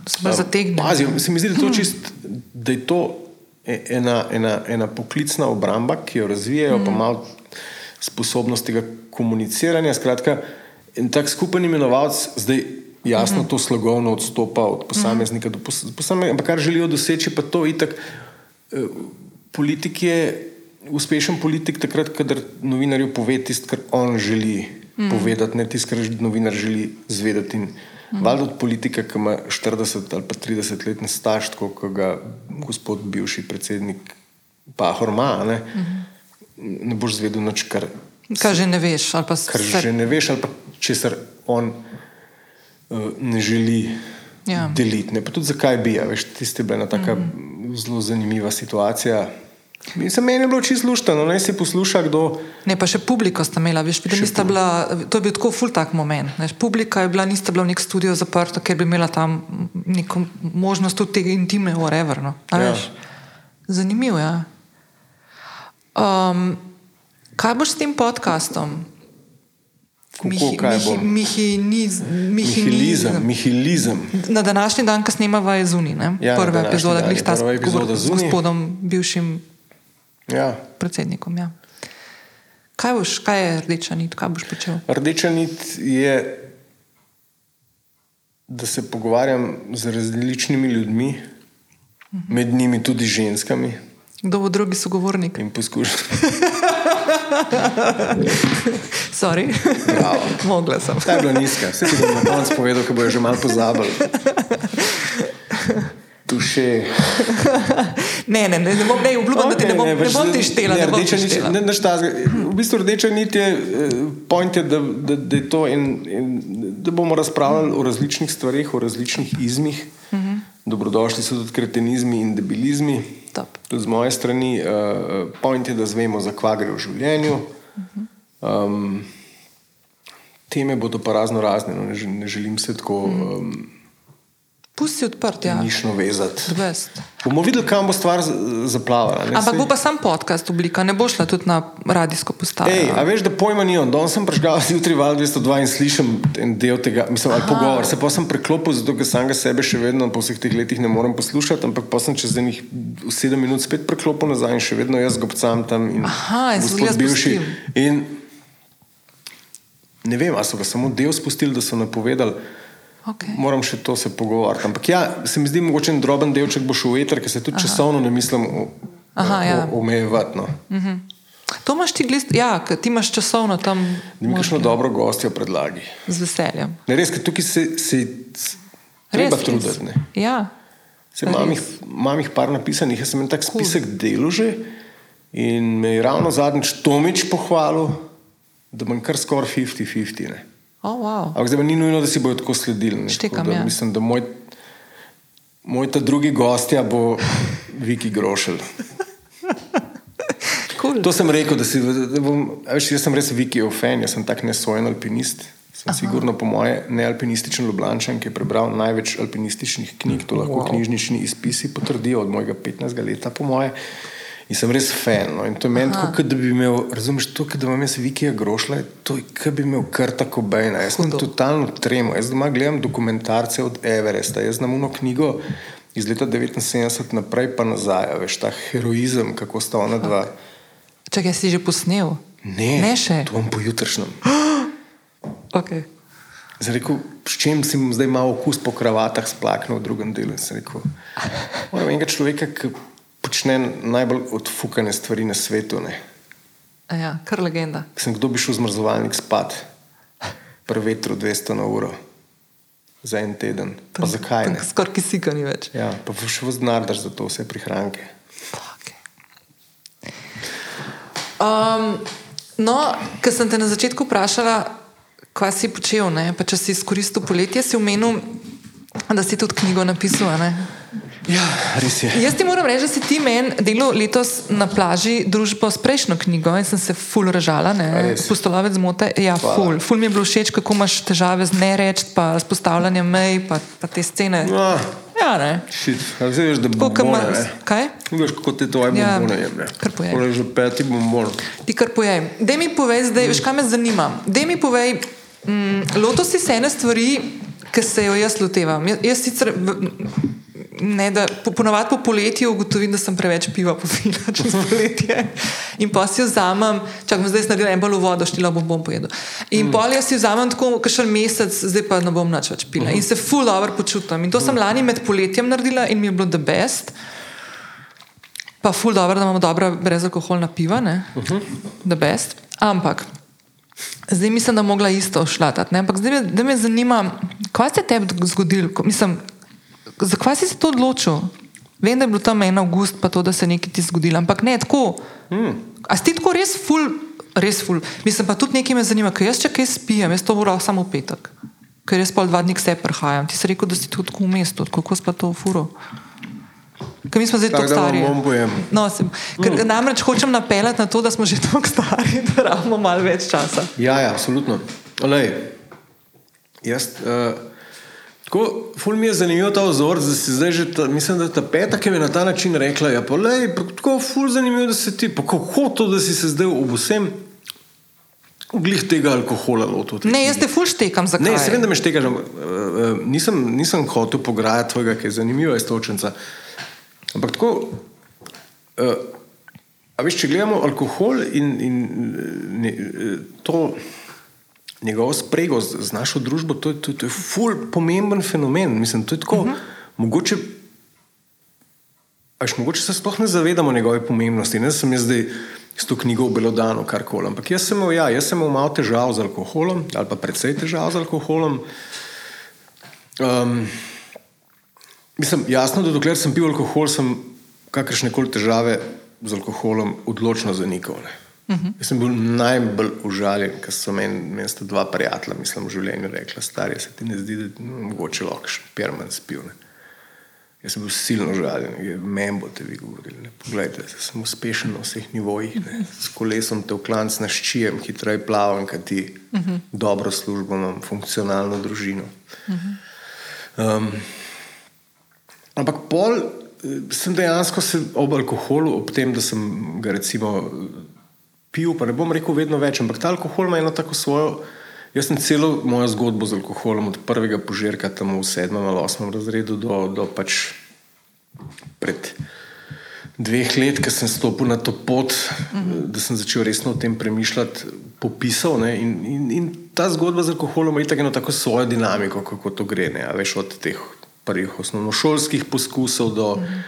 so bolj zategnjeni. Pazijo, se mi zdi, da, to čist, da je to e- ena, ena, ena poklicna obramba, ki jo razvijajo, mm. pa malo sposobnost tega komuniciranja. Skratka, en tak skupen imenovalec zdaj jasno mm. to slogovno odstopa od posameznika mm. do pos- posameznika, ampak kar želijo doseči, pa to itak. eh, Politik je uspešen politik takrat, kadar novinarju pove tisto, kar on želi mm. povedati, ne tisto, kar novinar želi zvedeti. In mm. Valjda od politika, ki ima 40 ali pa 30 let staž, tako kot ga gospod bivši predsednik Pahor ima, ne, mm. ne boš zvedel nič, kar, Kaj že ne veš, kar se- že ne veš, ali pa česar on ne želi Ja. ja. deliti. Ne. Pa tudi zakaj bi, a veš, tiste bila ena taka mm. zelo zanimiva situacija. Mislim, meni je bilo čisto luštno, naj si posluša, kdo. Ne, pa še publiko sta imela, veš, da nista bila, to je bil tako ful tak moment. Veš, publika je bila, nista bila v nek studio zaprta, ker bi imela tam neko možnost tudi tega intimne, whatever. No. A Ja. veš? Zanimivo je. Ja. Um, kaj boš s tem podcastom? Kaj bo? mihiniz, Mihilizem, mihilizem. Na današnji dan, ko snemava, je zunaj. Ja, Ja, prva epizoda, dan je ta epizoda z gospodom, bivšim Ja. predsednikom. Ja. Kaj, boš, kaj je rdeča nit, kaj boš počel? Rdeča nit je da se pogovarjam z različnimi ljudmi, med njimi tudi ženskami. Kdo bo drugi sogovornik? In poskušam. Sorry. Mogla sem. Ta je bila nizka, vse ti bom na koncu povedal, ko bojo že malo pozabili. Tuše. ne, ne, ne, ne, bom, ne obljubim, okay, da ti ne bom, ne, ne bom ti štela. Ne, ne, rdeča nit, ne, ne štaz, v bistvu rdeča nit je, eh, point je, da, da, da je to in, in da bomo razpravljali o različnih stvarih, o različnih izmih. Mhm. -huh. Dobrodošli so tudi kretenizmi in debilizmi. Z moje strani, uh, point je, da zvemo, za kva gre v življenju. Um, teme bodo pa razno razne, no, ne, ne želim se tako. Um, Pusti odprt, ja. Nišno vezati. Bomo videli, kam bo stvar zaplavala. Ne? Ampak bo pa sam podcast oblika, ne bo šla tudi na radijsko postavo. Ej, a veš, da pojma ni on. Danes sem prežgal zjutraj val 202 in slišim en del tega, mislim, ali pogovor. Se pa sem preklopil, zato ker sam ga sebe še vedno po vseh teh letih ne morem poslušati, ampak pa sem čez enih sedem minut spet preklopil nazaj in še vedno jaz gobcam tam in Aha, gospod bivši. In ne vem, a so ga samo del spustili, da so napovedali. Okay. Moram še to se pogovarjati. Ampak ja, se mi zdi, mogoče en droben delček bo šel v eter, ker se tudi Aha. časovno ne mislim omejevati. Ja. No. Uh mhm. -huh. To imaš ti, glist, ja, ti imaš časovno tam. Mi kakšno dobro gostjo predlagi. Z veseljem. Ne, res, ker tukaj se, se treba truditi. Ja. Imam jih, jih par napisanih, jaz sem en tak spisek cool. delo že in me je ravno zadnjič Tomič pohvalil, da bom kar skoraj 50-50. Oh, wow. Ampak zdaj ni nujno, da si bojo tako sledili. Štekam, tako da, ja. Mislim, da moj, moj ta drugi gostja bo Viki Grošelj. cool. To sem rekel, da, si, da bom. Veš, jaz sem res Viki fan, jaz sem tak nesojen alpinist. Sem Aha. sigurno, po moje, nealpinističen Ljubljančan, ki je prebral največ alpinističnih knjig, to lahko wow. knjižnični izpisi potrdijo od mojega 15 leta, po moje. In sem res fan. No. In to je meni tako, da bi imel, razumeš, to, da imam jaz vikija grošle, to je, kot bi imel kar tako bejna. Jaz sem totalno tremo. Jaz doma gledam dokumentarce od Everesta, jaz znam uno knjigo iz leta 79 naprej pa nazaj, veš, ta heroizem, kako sta ona dva. Če ga si že posnel? Ne, ne še. To bom pojutrišnjem. okay. Zdaj, rekel, s čim si zdaj malo okus po kravatah splaknil v drugem delu? Moram enega človeka, ki počne najbolj odfukane stvari na svetu. Ja, kar legenda. Sem kdo bi šel zmrzovalnik spat, prvi vetru 200 na uro. Za en teden. Pa tam, zakaj? Skoraj kisika ni več. Ja, pa še v znardaš za to vse prihranke. Um, no, ker sem te na začetku vprašala, kaj si počel, ne? pa če si izkoristil poletje, si umenil, da si tudi knjigo napisal. Ja, res je. Jaz ti moram reči, da si ti meni delal letos na plaži družbo s prejšnjo knjigo in sem se ful ražala. Pustolovec zmote. Ja, ful. ful mi je bilo všeč, kako imaš težave z nereč, pa s postavljanjem mej, pa, pa te scene. No. Ja, ne. Zdaj veš, da bo bombone, ma, Kaj? Veš, kako ti to je ja, bombone jemlje. Kar povej. Pole že peti bombon. Ti kar povej. Dej mi povej zdaj, mm. veš, kaj me zanima. Dej mi povej, mm, loto si se ene stvari, ki se jo jaz lotevam. Jaz, jaz sicer ne, da po, ponovadi po poletju ugotovim, da sem preveč piva popila čez poletje. In pa si vzamem, čakam, zdaj sem naredila en bal v vodo, štila bom, bom pojedel. In mm. pol jaz si vzamem tako, še en mesec, zdaj pa ne bom nič več pila. Mm -hmm. In se full dobro počutim. In to mm. sem lani med poletjem naredila in mi je bilo the best. Pa full dobro, da imamo dobra brezalkoholna piva, ne? Mm -hmm. The best. Ampak. Zdaj mislim, da bi mogla isto šlatati. Ampak zdaj me, me zanima, kaj se je tebi zgodilo? Mislim, zakaj si se to odločil? Vem, da je bilo tam en avgust, pa to, da se je nekaj ti zgodilo, ampak ne tako. Mm. A si ti tako res ful, res ful. Mislim pa tudi nekaj me zanima, ker jaz če kaj spijem, jaz to moram samo v petek, ker jaz pol dva dni vse prehajam. Ti si rekel, da si tudi tako v mestu, kako si pa to furo. Ker mi smo zdaj tako stari. No, sem, ker mm. namreč hočem napeljati na to, da smo že tako stari, da imamo malo več časa. Ja, ja, absolutno. Olej, jaz, uh, Tako, ful mi je zanimivo ta ozor, da si zdaj že, ta, mislim, da ta peta, ki mi je na ta način rekla, ja, pa lej, pa tako ful zanimivo, da si ti, pa kako to, da si se zdaj ob vsem glih tega alkohola lotil. Ne, jaz te ful štekam, zakaj? Ne, se vem, da me štekaš, uh, uh, nisem, nisem hotel pograjati tvojega, ki je zanimivo, je stočenca. Ampak tako, uh, a veš, če gledamo alkohol in, in ne, to njegovo sprego z, z našo družbo, to, to, to je ful pomemben fenomen. Mislim, to je tako, uh -huh. mogoče, až, mogoče se sploh ne zavedamo njegove pomembnosti. Ne sem jaz zdaj s to knjigo obelodano karkoli. Ampak jaz sem imel, ja, jaz sem imel malo težav z alkoholom, ali pa precej težav z alkoholom. Um, mislim, jasno, da dokler sem pil alkohol, sem kakršne koli težave z alkoholom odločno zanikal. Ne. Uh -huh. Jaz sem bil najbolj užaljen, ker so meni, meni sta dva prijatelja, mislim, v življenju rekla: Stari, se ti ne zdi, da je no, mogoče lahko še perman spil. Ne. Jaz sem bil silno žaljen, meni boste vi govorili. Ne. Poglejte, sem uspešen na vseh nivojih, ne. s kolesom te v klanc naščijem, hitreje plavam, kaj ti uh -huh. dobro službo imam, funkcionalno družino. Uh -huh. um, ampak pol eh, sem dejansko se ob alkoholu, ob tem, da sem ga recimo pil, pa ne bom rekel vedno več, ampak ta alkohol ima eno tako svojo. Jaz sem celo mojo zgodbo z alkoholom od prvega požirka tam v sedmem ali osmem razredu do, do pač pred dveh let, ko sem stopil na to pot, mm -hmm. da sem začel resno o tem premišljati, popisal. In, in, in ta zgodba z alkoholom ima eno tako svojo dinamiko, kako to gre. Ne? Veš od teh prvih osnovnošolskih poskusov do mm -hmm.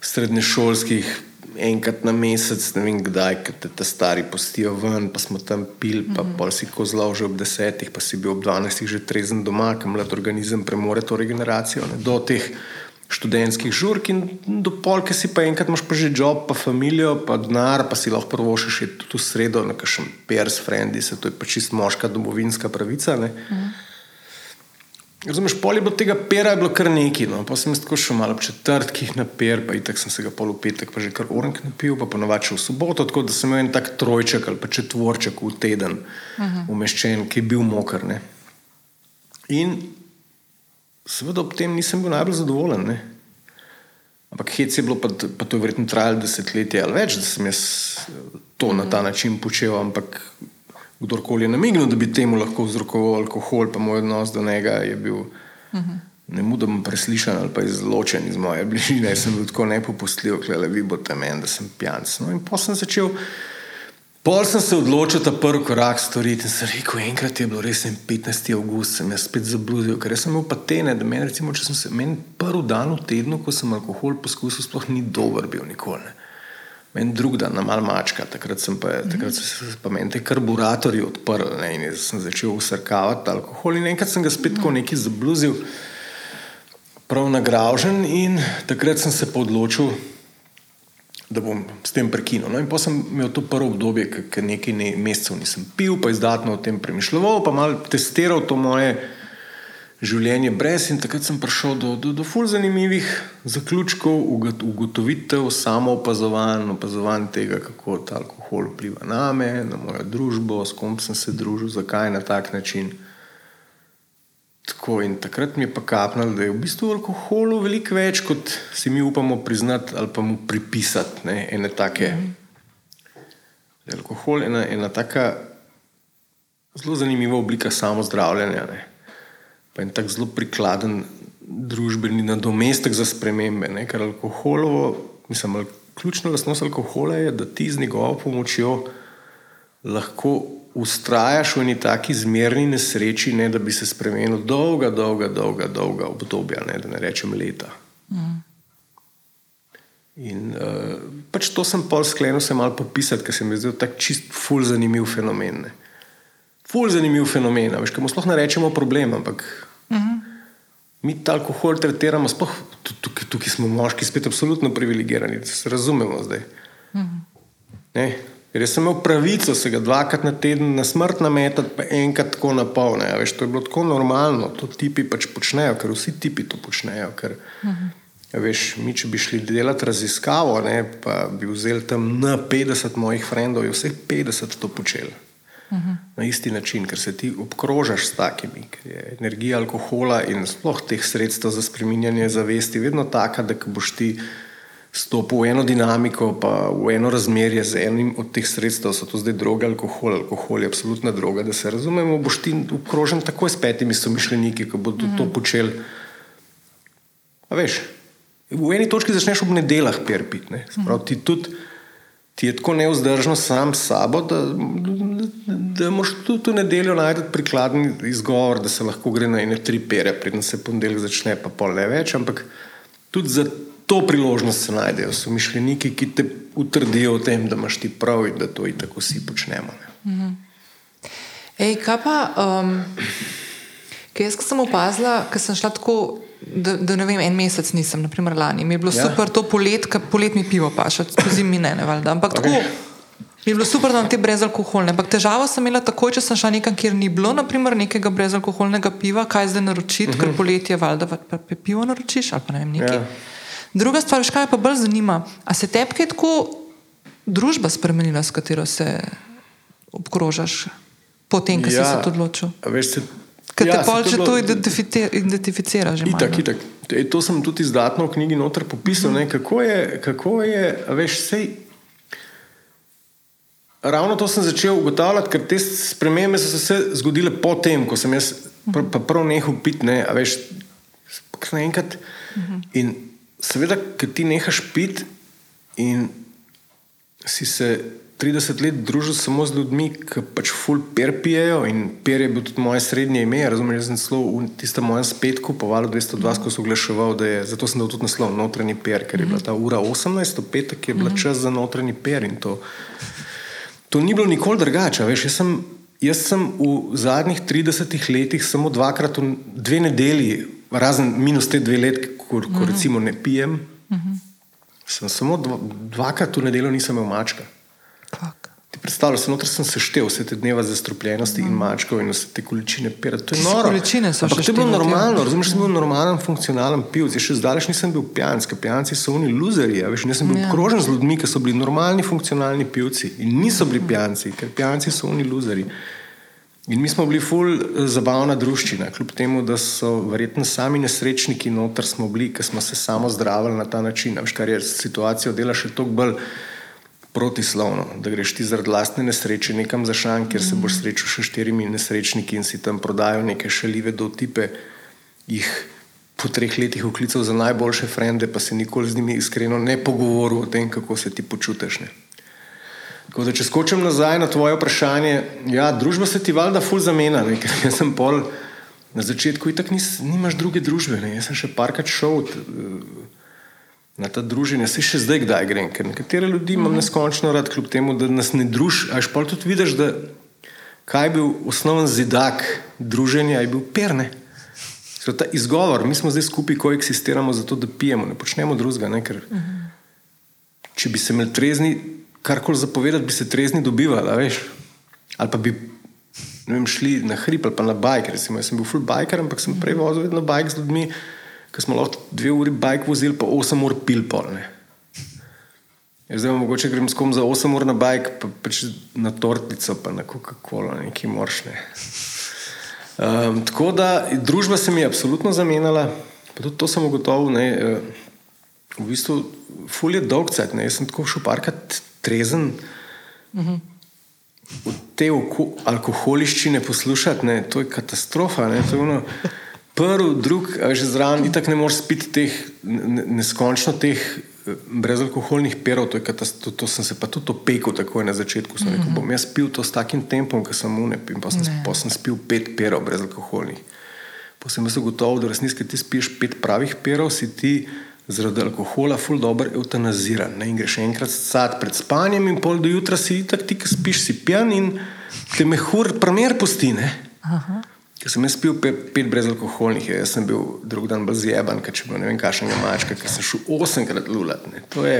srednješolskih enkrat na mesec, ne vem kdaj, ker te ta stari postijo ven, pa smo tam pil, pa mm -hmm. pol si kozlov že ob desetih, pa si bil ob dvanajstih že trezen doma, kam mlad organizem premore to regeneracijo. Ne, do teh študentskih žurk in do polke si pa enkrat imaš pa že job, pa familijo, pa denar, pa si lahko prvo še tudi v sredo na kakšen pers, frendi, se to je pa čist moška domovinska pravica. Mm -hmm. Razumeš, pol je bilo tega pera, je bilo kar nekaj. No. Pa sem tako šel malo četrtkih na per, pa itak sem se ga pol v petek, pa že kar orenk napil, pa ponovadi v soboto, tako da sem imel en tak trojček ali pa četvorček v teden uh -huh. umeščen, ki je bil mokr. Ne. In seveda ob tem nisem bil najbolj zadovoljen. Ne. Ampak hec je bilo, pa, pa to je verjetno trajalo desetletje ali več, da sem jaz to na ta način počel, ampak kdorkoli je namignil, da bi temu lahko vzrokoval alkohol, pa moj odnos do njega je bil uh -huh. ne mudom preslišan ali pa izločen iz moje bližine. Jaz sem bil tako nepopustljiv, da vi boste meni, da sem pijanc. No, in pa sem začel. Pol sem se odločil ta prvi korak storiti in sem rekel, enkrat je bilo res 15. august, sem jaz spet zabludil, ker sem imel patene, da meni, recimo, če sem se, meni prvi dan v tednu, ko sem alkohol poskusil, sploh ni dober bil nikoli. Ne. En drug dan, na malo mačka, takrat, pa, takrat so se pa meni te karburatorji odprli in sem začel usrkavati alkohol. In enkrat sem ga spet tako neki zabluzil, prav nagražen, in takrat sem se odločil, da bom s tem prekinil. No, in potem sem imel to prvo obdobje, ker nekaj ne, mesecev nisem pil, pa izdatno o tem premišljal, pa mal testiral to moje življenje brez. In takrat sem prišel do, do, do ful zanimivih zaključkov, ugotovitev, samo opazovanje, opazovanje tega, kako ta alkohol vpliva na me, na mojo družbo, s kom sem se družil, zakaj na tak način. Tako, in takrat mi je pa kapnalo, da je v bistvu v alkoholu veliko več, kot si mi upamo priznati ali pa mu pripisati. Ne, ene take. -hmm. Alkohol je ena, ena taka zelo zanimiva oblika samozdravljanja. Ne pa je tako zelo prikladen družbeni nadomestek za spremembe. Ne? Ker alkoholovo, mislim, ključna lastnost alkohola je, da ti z njegovo pomočjo lahko ustrajaš v neki taki zmerni nesreči, ne, da bi se spremenil dolga, dolga, dolga, dolga obdobja, ne, da ne rečem leta. Mm. In uh, pač to sem pol sklenil, se malo popisati, ker se mi je zdel tak čist, ful zanimiv fenomen. Ne. Ful zanimiv fenomen, veš, kaj mu sploh ne rečemo problem, ampak uh mhm. -huh. mi ta alkohol tretiramo, sploh tukaj, tukaj smo moški, spet absolutno privilegirani, da se razumemo zdaj. Uh mhm. -huh. Ker sem imel pravico se ga dvakrat na teden na smrt nametati, pa enkrat tako na pol. Veš, to je bilo tako normalno, to tipi pač počnejo, ker vsi tipi to počnejo. Ker, uh mhm. -huh. veš, mi, če bi šli delati raziskavo, ne, pa bi vzeli tam na 50 mojih frendov, je vseh 50 to počelo -huh. na isti način, ker se ti obkrožaš s takimi, ker je energija alkohola in sploh teh sredstev za spreminjanje zavesti vedno taka, da boš ti stopil v eno dinamiko, pa v eno razmerje z enim od teh sredstev, so to zdaj droge, alkohol, alkohol je absolutna droga, da se razumemo, boš ti obkrožen takoj s petimi somišljeniki, ki bodo uh -huh. to počeli. A veš, v eni točki začneš ob nedeljah perpiti. Ne? Sprav, ti tudi ti je tako neuzdržno sam s sabo, da, da, moš tudi v nedeljo najti prikladen izgovor, da se lahko gre na ene tri pere, preden se ponedeljek začne, pa pol ne več. Ampak tudi za to priložnost se najdejo so mišljeniki, ki te utrdijo v tem, da imaš ti prav in da to in tako vsi počnemo. Mhm. Ej, kaj pa, um, kaj jaz sem opazila, ker sem šla tako da, da ne vem, en mesec nisem, naprimer lani. Mi je bilo ja. super to polet, poletni pivo, pa še skozi mine, ne valjda. Ampak okay. tako. Mi je bilo super, da imam te brezalkoholne. Ampak težavo sem imela takoj, če sem šla nekam, kjer ni bilo, naprimer, nekega brezalkoholnega piva, kaj zdaj naročiti, uh -huh. ker mhm. poletje valjda pivo naročiš ali pa ne vem, nekaj. Ja. Druga stvar, kaj me pa bolj zanima, a se tepke tako družba spremenila, s katero se obkrožaš, potem, ko ja. si se odločil? Veš, Ker ja, te pol že to identificira. Že itak, itak. E, to sem tudi izdatno v knjigi noter popisal. Mm. Kako je, kako je, veš, sej. Ravno to sem začel ugotavljati, ker te spremembe so se zgodile potem, ko sem jaz pr pr prav nehal piti. Ne, veš, naenkrat. Mm -hmm. In seveda, ker ti nehaš piti in si se 30 let družil samo z ljudmi, ki pač full per pijejo in per je bil tudi moje srednje ime. Razumem, jaz sem zelo v tistem mojem spetku, povalo 202, ko sem oglaševal, da je, zato sem dal tudi naslov notranji per, ker je bila ta ura 18, to petek je bila čas za notranji per in to, to ni bilo nikoli drugače. Veš, jaz sem, jaz sem v zadnjih 30 letih samo dvakrat, v dve nedelji, razen minus te dve let, ko, ko recimo ne pijem, sem samo dva, dvakrat v nedeljo nisem imel mačka. Ti predstavljaš, da sem seštevil vse te dneve zastrupljenosti mm. in mačkov in vse te količine pera. To je noro. Količine so Ampak to je bilo normalno, razumeš, sem bil normalen, funkcionalen pivec. Še zdaleč nisem bil pijanc, ker pijanci so oni luzerji. Veš, nisem bil ja. obkrožen z ljudmi, ki so bili normalni, funkcionalni pivci in niso bili pijanci, ker pijanci so oni luzerji. In mi smo bili ful eh, zabavna družščina, kljub temu, da so verjetno sami nesrečniki noter smo bili, ker smo se samo zdravili na ta način. Veš, kar je situacijo dela še toliko bolj protislovno, da greš ti zaradi lastne nesreče nekam za šan, kjer se boš srečal še štirimi nesrečniki in si tam prodajal neke šaljive dotipe, jih po treh letih uklical za najboljše frende, pa se nikoli z njimi iskreno ne pogovoril o tem, kako se ti počutiš. Ne. Tako da, če skočim nazaj na tvoje vprašanje, ja, družba se ti valjda ful zamena, ne, ker jaz sem pol na začetku itak nis, nimaš druge družbe, ne. jaz sem še parkrat šel. Uh, na ta druženje, se še zdaj kdaj grem, ker nekatere ljudi imam mhm. neskončno rad, kljub temu, da nas ne družiš. Až pa tudi vidiš, da kaj je bil osnoven zidak druženja, je bil perne. So ta izgovor, mi smo zdaj skupaj koexistiramo zato, da pijemo, ne počnemo drugega. Ker, mhm. če bi se imeli trezni, karkoli zapovedati, bi se trezni dobivali, veš. Ali pa bi vem, šli na hrib ali pa na bajk. Recimo, jaz sem bil full biker, ampak sem prej vozil vedno bajk z ljudmi ki smo lahko dve uri bajk vozili, pa osem ur pil pol. Ja, zdaj, mogoče grem s kom za osem ur na bajk, pa pač na tortico, pa na Coca-Cola, nekaj moršne. Um, tako da družba se mi je absolutno zamenjala, pa tudi to sem ugotovil. Ne, uh, v bistvu, ful je dolg cajt, jaz sem tako šel parkrat trezen. Uh -huh. V te alkoholiščine poslušati, ne, to je katastrofa. Ne, to je ono, prvi, drugi, že zraven, in tako ne moreš spiti teh neskončno teh eh, brezalkoholnih perov. To, to, to sem se pa tudi opekel, tako je na začetku. Sem rekel, mm -hmm. bom jaz pil to s takim tempom, ki sem unep in pa sem, pa sem spil pet perov brezalkoholnih. Pa sem jaz ugotovil, da resnici ti spiš pet pravih perov, si ti zaradi alkohola ful dobro eutanaziran. Ne? In greš enkrat sad pred spanjem in pol do jutra si ti, ki spiš, si pijan in te mehur primer pusti. Ker sem jaz pil pet, pet brezalkoholnih, jaz sem bil drug dan bolj zjeban, ker če bil ne vem, kakšnega mačka, ker sem šel osemkrat lulat. Je...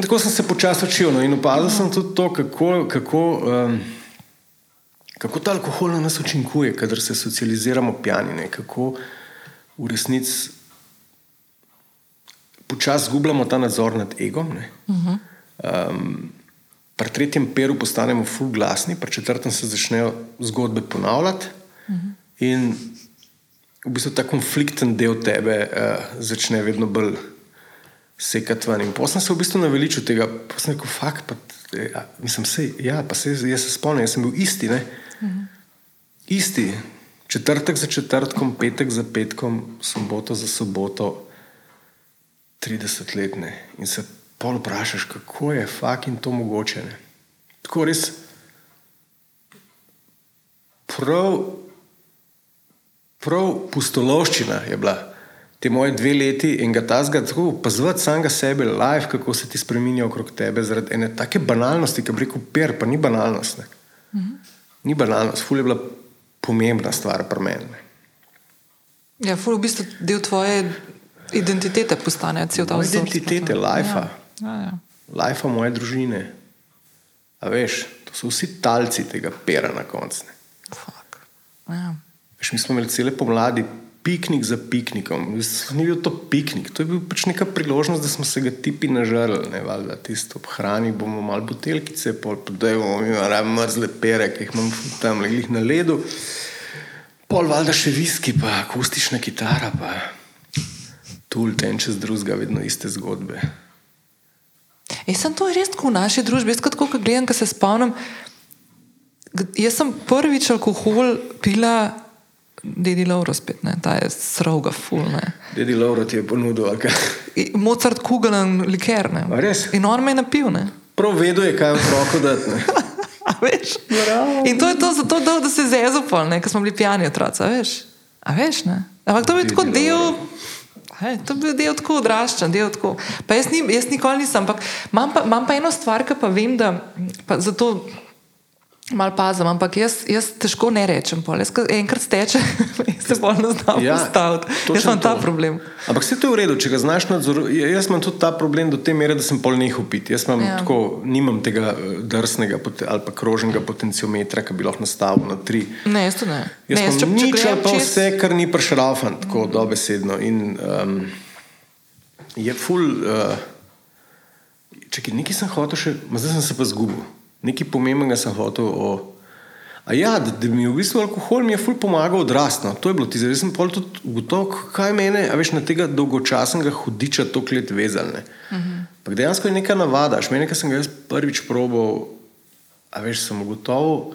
Tako sem se počasi učil no, in opazil sem tudi to, kako, kako, um, kako ta alkohol na nas učinkuje, kadar se socializiramo pijani, ne? kako v resnici počasi zgubljamo ta nadzor nad egom. Um, pri tretjem peru postanemo fulglasni, pri četrtem se začnejo zgodbe ponavljati. In v bistvu ta konflikten del tebe uh, začne vedno bolj sekati ven. In potem sem se v bistvu naveličil tega, pa sem rekel, fakt, pa, ja, mislim, sej, ja, pa se, jaz se spomnim, jaz sem bil isti, ne? Mhm. Isti. Četrtek za četrtkom, petek za petkom, soboto za soboto, 30 let ne. In se pol vprašaš, kako je fucking to mogoče. Ne? Tako res. Prav, prav pustolovščina je bila te moje dve leti in ga ta zgolj tako opazovati samega sebe, life, kako se ti spremenja okrog tebe, zaradi ene take banalnosti, ki bi rekel, per, pa ni banalnost. Mm -hmm. Ni banalnost, ful je bila pomembna stvar pri meni. Ja, ful v bistvu del tvoje identitete postane, cel ta svet. Identitete, life. Ja. Ja, ja. Life moje družine. A veš, to so vsi talci tega pera na koncu. Ja. Mi smo imeli cele pomladi piknik za piknikom. Ni bil to piknik, to je bil pač neka priložnost, da smo se ga tipi nažrli. Ne, valjda, tisto ob hrani bomo malo buteljkice, pol podajemo, mi imamo mrzle pere, ki jih imamo tam legli na ledu. Pol valjda še viski, pa akustična kitara, pa tul ten čez drugega, vedno iste zgodbe. Jaz sem to res tako v naši družbi, jaz kot ko gledam, ko se spomnim. Jaz sem prvič alkohol pila Dedi Lauro spet, ne? ta je sroga, ful. Ne? Dedi Lauro ti je ponudil? Mozart Kugelen liker? In on me je napil, ne? Prav vedo je, kaj je roko dati, veš? In to je to zato, da, da se zezupal, ne? Ker smo bili pijani otroci, veš? A veš, ne? Ampak to je tako del... Hej, to bil del tako odraščen, del tako. Pa jaz, ni, jaz nikoli nisem, ampak imam pa, imam pa eno stvar, ki pa vem, da pa zato Mal pazim, ampak jaz, jaz težko ne rečem. Jaz, enkrat steče, se bolj ne znam ja, ustaviti. Jaz imam ta problem. Ampak vse to je v redu, če ga znaš nadzorovati. Ja, jaz imam tudi ta problem do te mere, da sem pol nehal piti. Jaz imam ja. tako, nimam tega eh, drsnega ali pa krožnega potenciometra, ki bi lahko nastavil na tri. Ne, jaz to ne. Jaz ne, jaz, če, nič ali pa čez... vse, kar ni prešrafan, tako mm. dobesedno. In um, je ful. Uh, čekaj, nekaj sem hotel še, zdaj sem se pa zgubil nekaj pomembnega sem hotel. O, a ja, da, da mi je v bistvu alkohol mi je ful pomagal odrasti. To je bilo ti, zdaj sem pa tudi ugotovil, kaj mene, a veš na tega dolgočasnega hudiča to klet vezalne. Uh mhm. -huh. Dejansko je neka navada, še meni, ki sem ga jaz prvič probal, a veš, sem ugotovil.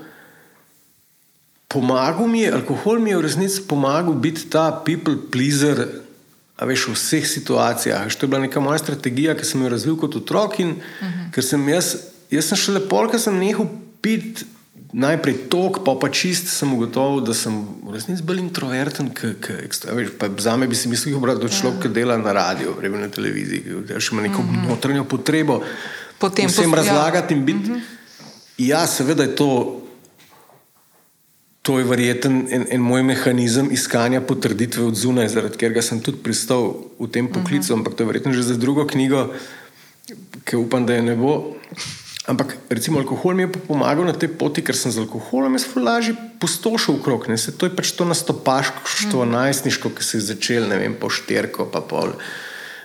Pomagal mi je, alkohol mi je v resnici pomagal biti ta people pleaser, a veš, v vseh situacijah. Veš, to je bila neka moja strategija, ki sem jo razvil kot otrok in uh mhm. -huh. ker sem jaz jaz sem šele pol, ker sem nehal piti. Najprej tok, pa pa čist sem ugotovil, da sem v resnici bolj introverten. Za me bi si mislil, da je človek, ki dela na radiju, ali na televiziji, da ima neko mm -hmm. notranjo potrebo Potem vsem razlagati in biti. Mm -hmm. Ja, seveda je to, to je verjeten en, en moj mehanizem iskanja potrditve od zunaj, zaradi katerega sem tudi pristal v tem poklicu, mm -hmm. ampak to je verjetno že za drugo knjigo, ki upam, da je ne bo. Ampak, recimo, alkohol mi je pomagal na tej poti, ker sem z alkoholom jaz lažje pustošil okrog. Se, to je pač to nastopaško, mm. najstniško, ki se je začel, ne vem, po šterko, pa pol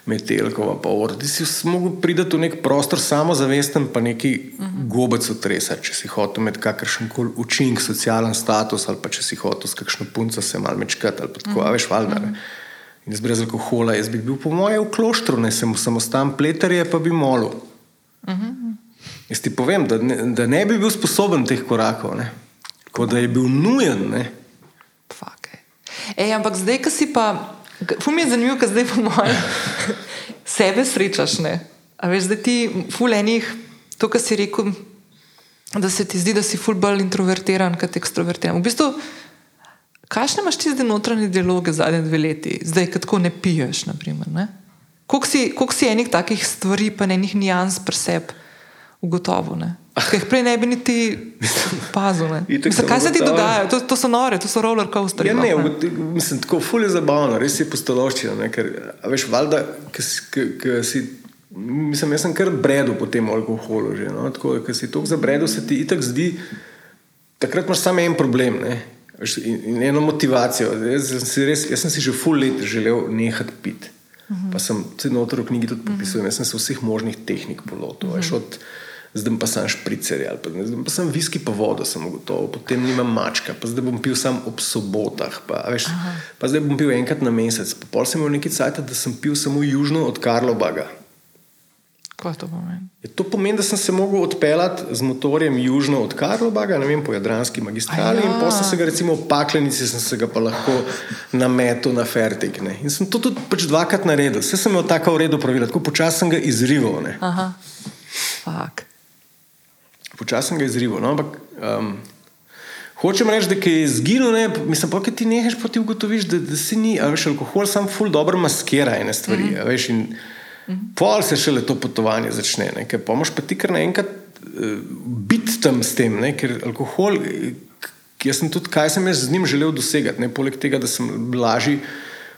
metelko, pa ord. Ti si lahko prideš v nek prostor samozavesten, pa neki mm -hmm. gobec otresa, če si hotel imeti kakršen koli učinek, socialen status, ali pa če si hotel s kakšno punco se mal mečkati, ali pa tako, mm -hmm. veš, valjda. Mm -hmm. In brez alkohola, jaz bi bil po mojem v kloštru, ne sem samostan pletarje, pa bi molil. Mm -hmm. Jaz ti povem, da ne, da ne bi bil sposoben teh korakov, ne? tako da je bil nujen. Ej, ampak zdaj, ki si pa, fum je zanimivo, ker zdaj po mojem sebe srečaš. Ne? A veš, da ti fulenih, to, kar si rekel, da se ti zdi, da si ful bolj introvertiran, kot ekstrovertiran. V bistvu, kakšne imaš ti zdaj notranje dialoge zadnje dve leti, zdaj, ko tako ne piješ, naprimer, ne? Koliko si, koliko si enih takih stvari, pa enih nijans preseb? Ugotovil. Ker jih prej ne bi niti opazil. Kaj se ti dogaja? To, to so nore, to so roller coasters. Ja, ne, mislim, tako fulje zabavno, res je postološčina. Ker, veš, valjda, ki si. Mislim, jaz sem kar bredel po tem alkoholu. Že, no? Tako, ker si to zabredel, se ti itak zdi, takrat imaš samo en problem ne? in, in eno motivacijo. Jaz sem si, res, jaz sem si že full let želel nehati piti. Uh -huh. Pa sem se notor v knjigi tudi popisal, uh -huh. jaz sem se vseh možnih tehnik polotil. Uh -huh zdaj pa sem špricer, ali pa, pa sem viski, pa vodo, sem gotovo, potem nimam mačka, pa zdaj bom pil samo ob sobotah, pa, veš, pa zdaj bom pil enkrat na mesec. Pa pol sem imel neki cajt, da sem pil samo južno od Karlobaga. Kaj to pomeni? Je to pomeni, da sem se mogel odpeljati z motorjem južno od Karlobaga, ne vem, po Jadranski magistrali, Aja. in pa sem se ga recimo v Paklenici, sem se ga pa lahko nametel na Fertig. Ne. In sem to tudi pač dvakrat naredil. Vse sem imel tako v redu pravila, tako počasi sem ga izrival. Aha. Fak. Počasi sem ga izrival. No, ampak um, hočem reči, da je izginil, ne, mislim, pa ki ti nehaš, pa ti ugotoviš, da, da si ni, a veš, alkohol sam ful dobro maskira ene stvari. Mm -hmm. veš, in pol se šele to potovanje začne, ne, ker pomoš pa ti kar naenkrat uh, biti tam s tem, ne, ker alkohol. k- Jaz sem tudi, kaj sem jaz z njim želel dosegati. Ne? Poleg tega, da sem lažje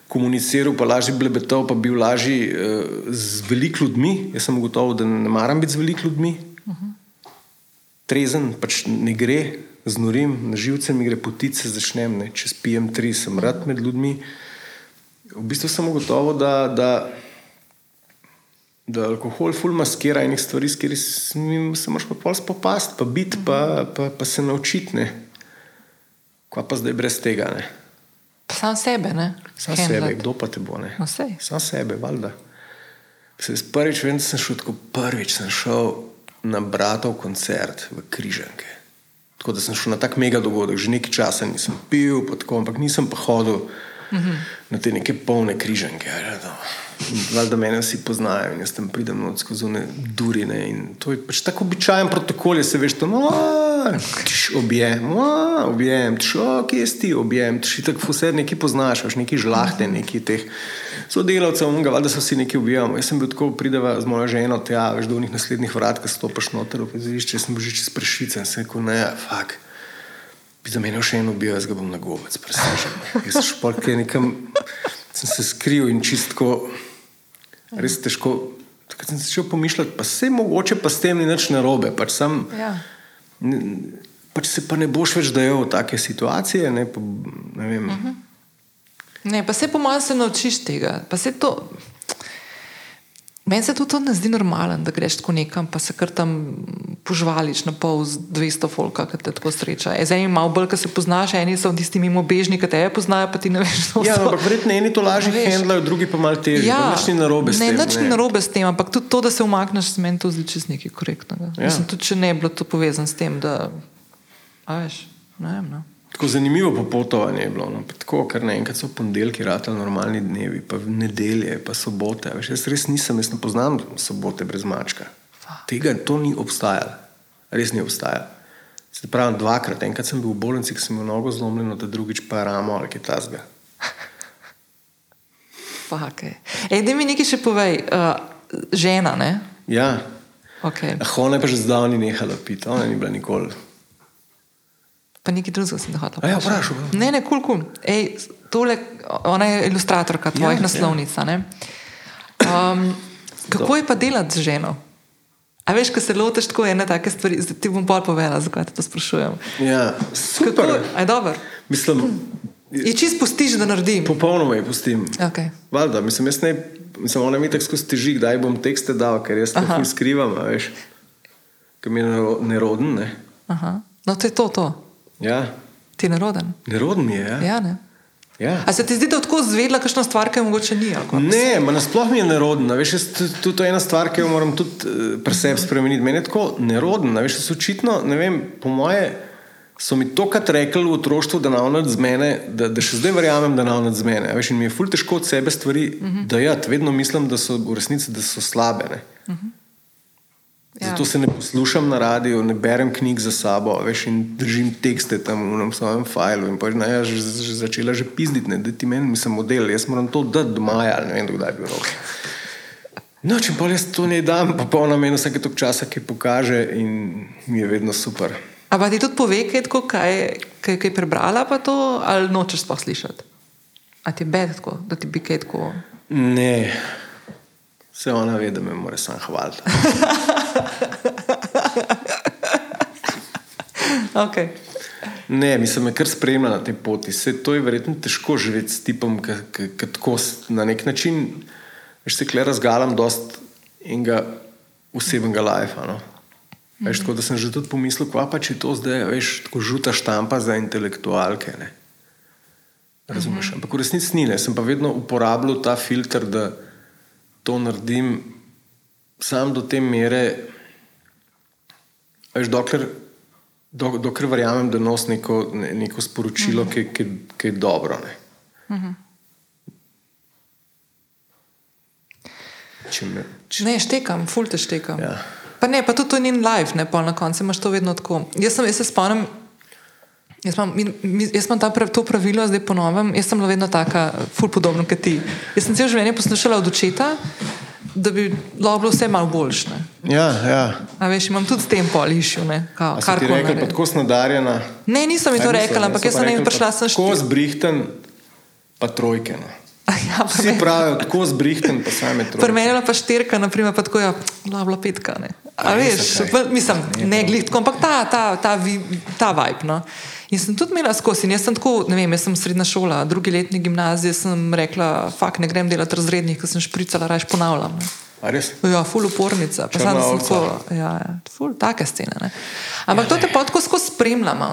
komuniciral, pa lažje blebetal, pa bil lažje uh, z velikimi ljudmi. Jaz sem ugotovil, da ne maram biti z velikimi ljudmi. Trezen pač ne gre, znorim, na živce mi gre potice, začnem, ne? če spijem tri, sem rad med ljudmi. V bistvu sem ugotovil, da, da, da alkohol ful maskira enih stvari, s katerimi se moraš pa pol spopasti, pa biti, pa, pa, pa se naučiti. ne. Kva pa zdaj brez tega? Ne? Sam sebe, ne? Sam Handlat. sebe, kdo pa te bo? Ne? No, sej. Sam sebe, valjda. Se jaz prvič vem, da sem šel tako prvič, sem šel na bratov koncert v Križanke. Tako da sem šel na tak mega dogodek, že nekaj časa nisem pil, pa tako, ampak nisem pa hodil mm -hmm. na te neke polne križanke. ali da. Mene vsi poznajo in jaz tam pridem noč skozi one durine. In to je pač tako običajen protokol, se veš tam, "Aaa, tš, objem, aaa, objem, tš, o, kje si ti, objem, tš, tako vse nekaj poznaš, veš, neki žlahte, neki teh sodelavcev, valjda so vsi neki objemali. Jaz sem bil tako, prideva z mojo ženo, tja, veš, do unih naslednjih vrat, ko stopaš noter v prizorišče, jaz sem že čez prešice in sem rekel, ne, fak. Bi za mene še eno ubil, jaz ga bom na gobec presežen. Jaz sem šport, nekam sem se skril in čistko, res težko. Takrat sem začel pomišljati, pa se mogoče pa s tem ni nič narobe. Pač, sam, Ja. ne, pač se pa ne boš več dajal v take situacije. Ne, pa, ne vem, uh -huh. Ne, pa se pomalo se naučiš tega. To. Meni se tudi to ne zdi normalen, da greš tako nekam, pa se kar tam požvališ na pol z 200 folka, ki te tako sreča. E, zdaj imaš bolj, ki se poznaš, eni so tisti mimobežni, ki te poznajo, pa ti ne veš, kdo Ja, so. ampak verjetno eni to lažje handlajo, drugi pa malo težje. Ja, nič ni narobe s ne, tem. Nič ni narobe s tem, ampak tudi to, da se umakneš, se meni to zdi čist nekaj korektnega. Ja. Ja. Mislim, tudi če ne bi bilo to povezano s tem, da. A veš, ne vem. No. Tako zanimivo popotovanje je bilo. No. Pa Tako, ker naenkrat so ponedeljki, ratali normalni dnevi, pa nedelje, pa sobote. Veš, jaz res nisem, jaz ne poznam sobote brez mačka. Tega to ni obstajalo, res ni obstajalo. Se pravi, dvakrat, enkrat sem bil v bolnici, sem imel nogo zlomljeno, da drugič pa ramo ali kaj tasga. Fakej. Ej, da mi nekaj še povej, uh, žena, ne? Ja, Okay. ah, ona je pa že zdavni nehala piti, ona ni bila nikoli. Pa nekaj drugega sem te hotel A ja, vprašati. vprašaj. Ne, ne, kul, kul. Ej, tole, ona je ilustratorka tvojih Ja, ja, naslovnic. Ja. Um, kako je pa delati z ženo? A veš, ko se lotiš tako ene take stvari, zdaj ti bom bolj povedala, zakaj te to sprašujem. Ja, super. Kako, aj dobro. Mislim, Je čist pustiš, da naredim. popolnoma je pustim. Okay. Valjda, mislim, jaz ne, mislim, ona mi tako skozi teži, kdaj bom tekste dal, ker jaz to skrivam, veš, ker mi je nero- neroden, ne. Aha. No, to je to, to. Ja, Ti neroden. neroden je, ja. Ja, ne. ja. A se ti zdi, da tako zvedla, kakšna stvar, ki je mogoče ni? Ne, nasploh mi je neroden, veš, jaz, to, to, to je ena stvar, ki jo moram tudi uh, pri sebi spremeniti. Meni je tako neroden, veš, jaz očitno, ne vem, po moje so mi tokrat rekli v otroštvu, da navnad z mene, da, da še zdaj verjamem, da navnad z mene. Veš, in mi je ful težko od sebe stvari uh -huh. dajati, vedno mislim, da so v resnici, da so slabe. Ne. Ja. Zato se ne poslušam na radiju, ne berem knjig za sabo, veš, in držim tekste tam v svojem failu. In pa je Naja že, že začela že pizditi, ne, da ti meni nisem model, jaz moram to dati do maja, ali ne vem, kdaj bi bil rok. No, če pa jaz to ne dam, pa ona meni vsake tok časa, ki pokaže in mi je vedno super. A pa ti tudi pove, kaj, tako, kaj, kaj, kaj prebrala, pa to, ali nočeš sploh slišati? A ti je bed tako, da ti bi kaj tako. Ne, vse ona ve, da me mora sam hvaliti. Okay. Ne, mislim, me kar spremlja na tej poti. Se, to je verjetno težko živeti s tipom, ki tako na nek način, veš, se kle razgalam dost enega osebnega lajfa. No? Veš, tako da sem že tudi pomislil, kva pa če to zdaj, veš, tako žuta štampa za intelektualke. Ne? Razumeš? Ampak v resnici ni, ne. sem pa vedno uporabljal ta filter, da to naredim sam do te mere, veš, dokler, do, dokler verjamem, da nos neko, ne, neko sporočilo, uh -huh. ki, ki, ki je dobro. Ne. Uh -huh. če me, če... Ne, štekam, ful te štekam. Ja. Pa ne, pa tudi to ni live, ne, pa na koncu imaš to vedno tako. Jaz, sem, jaz se spomnim. Jaz imam, jaz imam prav, to pravilo, zdaj ponovim. Jaz sem bila vedno tako, ful podobno kot ti. Jaz sem cel življenje poslušala od očeta, da bi bilo vse malo boljše. Ja, ja. A veš, imam tudi s tem polišil. Kar ti rekel, pa tako snadarjena. Ne, nisem mi to rekla, ampak jaz sem nekaj prišla sem štiri. Tako zbrihten, pa trojke. No. Ja, Vsi pravijo, tako zbrihten, pa same trojke. Premenila pa štirka, naprimer, pa tako je, ja, bila petka. Ne. A, A veš, pa, mislim, ne glitko, ampak ta, ta, ta, ta, ta vibe. No. In sem tudi imela skozi. Jaz sem tako, ne vem, jaz sem srednja šola, drugi letni gimnazij, sem rekla, fakt ne grem delati razrednih, ker sem špricala, raje ponavljam. Ja, ful upornica. Pa sem tako, ja, ja, ful, take scene. Ne. Ampak ja, to te pa tako skozi spremljamo.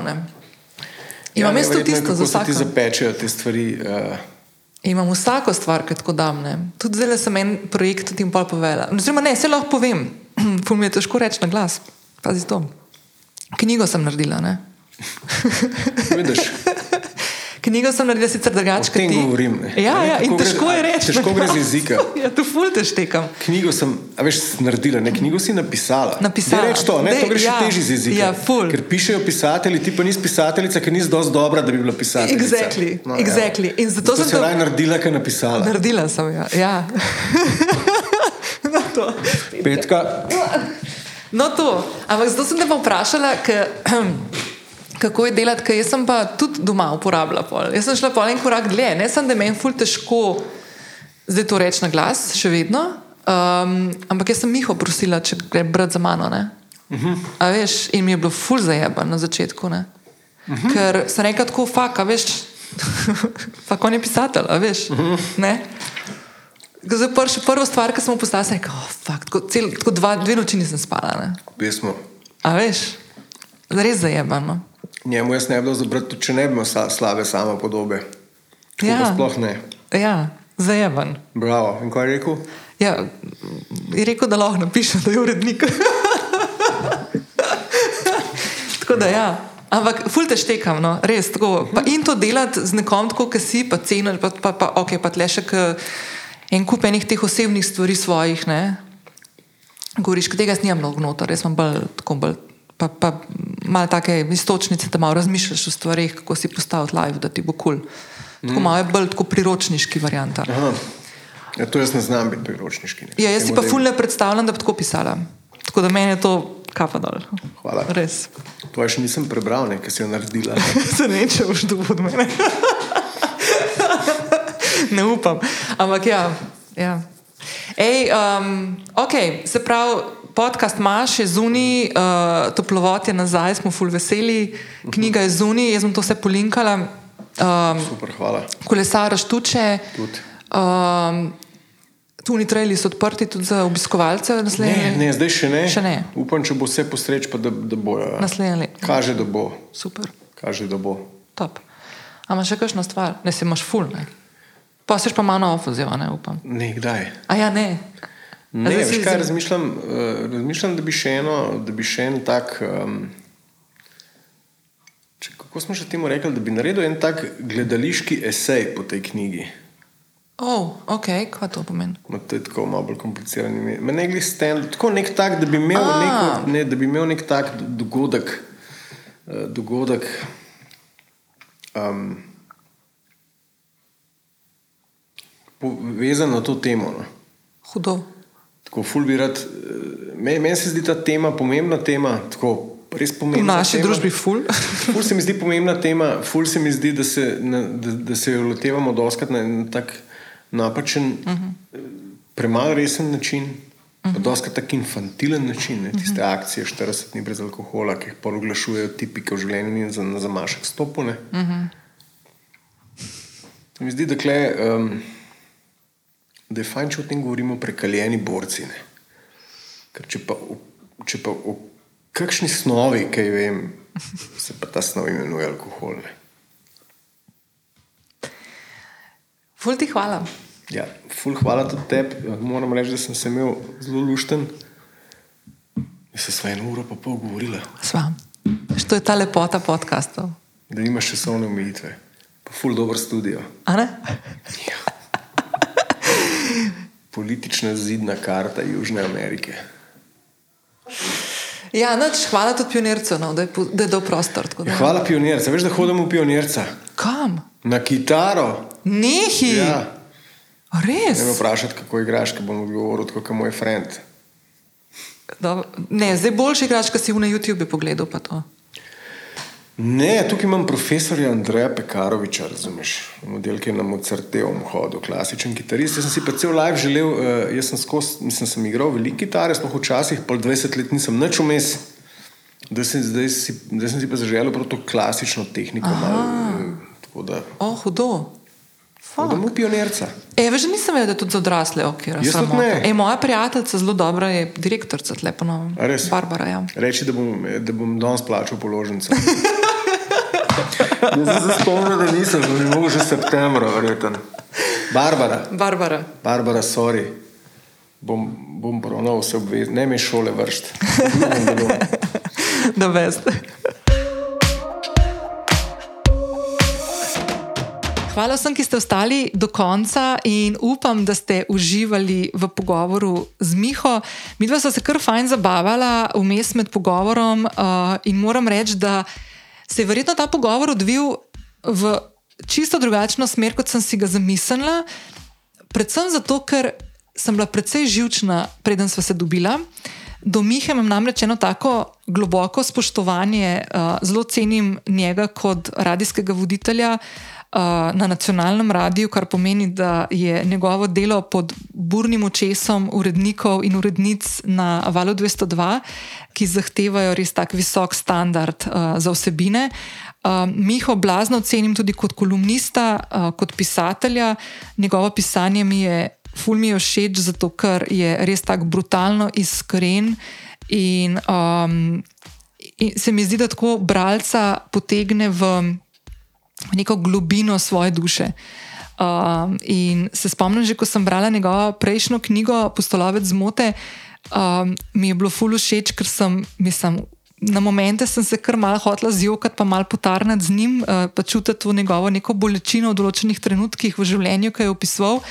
Imam ja, isto tisto za vsak. Ti zapečejo te stvari. Uh... Imam vsako stvar, ki tako dam. Ne. Tudi zdaj sem en projekt tudi pol povela. Oziroma, ne, se lahko povem, ful mi je težko reči na glas. Pazi to. Knjigo sem naredila. Ne. Vidiš? Knjigo sem naredila sicer drugače. O tem govorim. Ne. Ja, ja, in težko gre, je reči. Težko gre z jezika. ja, tu ful te štekam. Knjigo sem, a veš, naredila, ne, knjigo si napisala. Napisala. Ne reč to, ne, Dej, to greš ja, teži z jezika. Ja, ful. Ker pišejo pisatelji, ti pa nisi pisateljica, ker nisi dosti dobra, da bi bila pisateljica. Exactly, no, exactly. In zato, zato sem to... naredila, ker napisala. Naredila sem, ja. ja. no, to. Petka. No, to. Ampak zato sem te pa vprašala, ker kako je delati, ker jaz sem pa tudi doma uporabljala. Pol. Jaz sem šla pa en korak dlje, ne samo da meni ful težko zdaj to reči na glas, še vedno. Um, ampak jaz sem Miho prosila, če gre brati za mano. Uh -huh. A veš, in mi je bilo ful zajeba na začetku. Uh -huh. Ker sem rekel tako, fak, a veš, fak on je pisatelj, a veš. Uh -huh. Zdaj, prv, prvo stvar, ki sem mu postavila, je, da oh, tako, tako dva, dve noči nisem spala. Pismo. A veš, res zajebano. Njemu jaz ne bi dal zabrati, če ne bi imel slabe samo podobe. Ja. Sploh ne. Ja, zajeban. Bravo. In kaj je rekel? Ja, je rekel, da lahko napiše, da je urednik. tako da ja. Ampak, ful te štekam, no, res tako. Pa in to delati z nekom, tako, ki si, pa ceniš, pa, pa, pa ok, pa tle še en kup enih teh osebnih stvari svojih, ne. Govoriš, tega jaz nimam mnogo noter, res sem bolj, tako bolj pa, pa malo take istočnice, da malo razmišljaš o stvarih, kako si postaviti live, da ti bo kul. Cool. Tako mm. malo je bolj tako priročniški variant. Ja, to jaz ne znam biti priročniški. Ja, jaz si pa ful ne predstavljam, da bi tako pisala. Tako da meni je to kapa dol. Hvala. Res. To še nisem prebral, nekaj si jo naredila. Se ne, če boš tu od mene. ne upam. Ampak ja. ja. Ej, um, ok, se pravi podcast imaš, je zunaj, uh, toplovod je nazaj, smo ful veseli, knjiga je zunaj, jaz sem to vse polinkala. Um, Super, hvala. Kolesaraš tuče. Um, tu ni trajali so odprti tudi za obiskovalce. Ne, ne, zdaj še ne. še ne. Upam, če bo vse postreč, pa da, da bojo. Ja. Naslednji let. Kaže, da bo. Super. Kaže, da bo. Top. Ampak še kakšna stvar, ne si imaš ful. Ne? Pa seš pa malo ofuziva, ne upam. Ne, kdaj. A ja, ne. Ne, veš kaj, razmišljam, uh, razmišljam, da bi še eno, da bi še en tak. Um, če, kako smo še temu rekli, da bi naredil en tak gledališki esej po tej knjigi. Oh, ok, kaj to pomeni? No, to je tako malo bolj komplicirano. Ne glede stand, tako nek tak, da bi imel, neko, ne, da bi imel nek tak dogodek, uh, dogodek um, povezan na to temo. No. Hudo. Tako fulbirat. Eh, meni men se zdi ta tema pomembna tema. Tako, V naši tema. družbi ful. ful se mi zdi pomembna tema, ful se mi zdi, da se, na, da, da se jo lotevamo doskrat na en tak napačen, uh mhm. -huh. premalo resen način, uh -huh. pa mhm. doskrat tak infantilen način. Ne, tiste uh mhm. -huh. akcije 40 dni brez alkohola, ki jih poroglašujejo tipike v življenju in za, za mašek stopone. Uh -huh. Mi zdi, da kle. Um, da je fajn, če o tem govorimo prekaljeni borci. Ne? Ker če pa, če pa o kakšni snovi, kaj vem, se pa ta snov imenuje alkohol. Ful ti hvala. Ja, ful, hvala tudi tebi. Moram reči, da sem se imel zelo lušten. Se sva eno uro pa pol govorila. Sva. Što je ta lepota podkastov? Da imaš časovne omejitve. Pa ful, dober studio. A ne? Politična zidna karta Južne Amerike. Ja, noč, hvala tudi pionircu, no, da, je, da je dal prostor. Da. Ja, hvala pionirca. Veš, da hodim v pionirca. Kam? Na kitaro. Nehi! Ja. Res? Ne me vprašati, kako igraš, ker bom odgovoril tako, kot moj friend. Dobro. Ne, zdaj boljši igrač, ki si v na YouTubu pogledal. Pa. Ne, tukaj imam profesorja Andreja Pekaroviča, razumeš, model, ki je na Mozartevom hodil, klasičen kitarist. Jaz sem si pa cel live želel, uh, jaz sem skos, mislim, sem igral veliko kitare, sploh včasih, pol 20 let nisem nič vmes. Zdaj sem, zdaj, si, zdaj sem si pa zaželel prav to klasično tehniko. Malo, eh, tako da, O, hudo. da mu pionirca. Evo, že nisem vedel, da tudi za odrasle ne. E, moja prijateljica, zelo dobra, je direktorica tle po novem. Barbara, ja. Reči, da bom, da bom danes plačal položnico. Jaz sem se spomnil, da nisem, da bi mogel že septembra, verjeten. Barbara, Barbara. Barbara, sorry. Bom, bom poravnal vse obveznosti, ne me šole vršt. da veste. Hvala vsem, ki ste ostali do konca in upam, da ste uživali v pogovoru z Miho. Mi dva sva se kar fajn zabavala vmes med pogovorom uh, in moram reči, da se je verjetno ta pogovor odvil v čisto drugačno smer, kot sem si ga zamislila. Predvsem zato, ker sem bila precej živčna, preden sva se dobila. Do Mihe imam namreč eno tako globoko spoštovanje, uh, zelo cenim njega kot radijskega voditelja uh, na nacionalnem radiju, kar pomeni, da je njegovo delo pod burnim očesom urednikov in urednic na Valu 202, ki zahtevajo res tak visok standard uh, za vsebine. Uh, Miho blazno cenim tudi kot kolumnista, uh, kot pisatelja. Njegovo pisanje mi je ful mi je všeč, zato ker je res tako brutalno iskren in, um, in se mi zdi, da tako bralca potegne v neko globino svoje duše. Um, in se spomnim, že ko sem brala njegovo prejšnjo knjigo, Postolovec zmote, um, mi je bilo ful všeč, ker sem, mislim, na momente sem se kar malo hotla zjokati, pa malo potarnati z njim, uh, pa čutiti to njegovo neko bolečino v določenih trenutkih v življenju, ki je opisoval.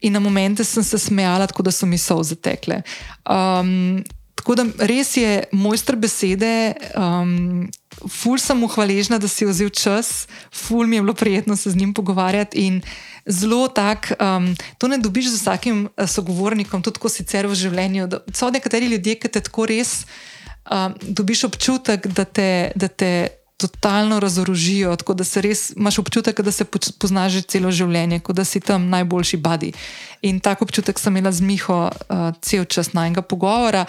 In na momente sem se smejala, tako da so mi solze tekle. Um, tako da res je mojster besede, um, ful sem mu hvaležna, da si je vzel čas, ful mi je bilo prijetno se z njim pogovarjati. In zelo tak, um, to ne dobiš z vsakim eh, sogovornikom, tudi ko sicer v življenju. da So nekateri ljudje, ki te tako res um, dobiš občutek, da te. Da te Totalno razorožijo, tako da se res imaš občutek, da se poznaš že celo življenje, kot da si tam najboljši badi. In tako občutek sem imela z Miho uh, cel čas najnega pogovora,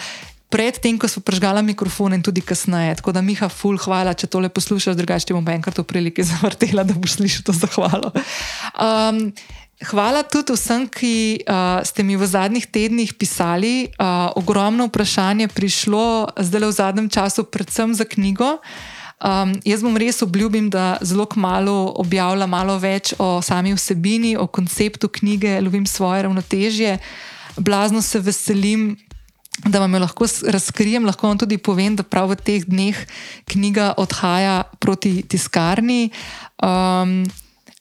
predtem, ko smo prežgala mikrofon in tudi kasneje. Tako da, Miha, ful, hvala, če tole poslušaš, drugače ti bom enkrat v priliki zavrtela, da boš slišal to zahvalo. Um, Hvala tudi vsem, ki uh, ste mi v zadnjih tednih pisali. Uh, ogromno vprašanje je prišlo, zdaj le v zadnjem času, predvsem za knjigo. Um, jaz bom res obljubim, da zelo kmalo objavljam malo več o sami vsebini, o konceptu knjige, lovim svoje ravnotežje. Blazno se veselim, da vam jo lahko razkrijem. Lahko vam tudi povem, da prav v teh dneh knjiga odhaja proti tiskarni. Um,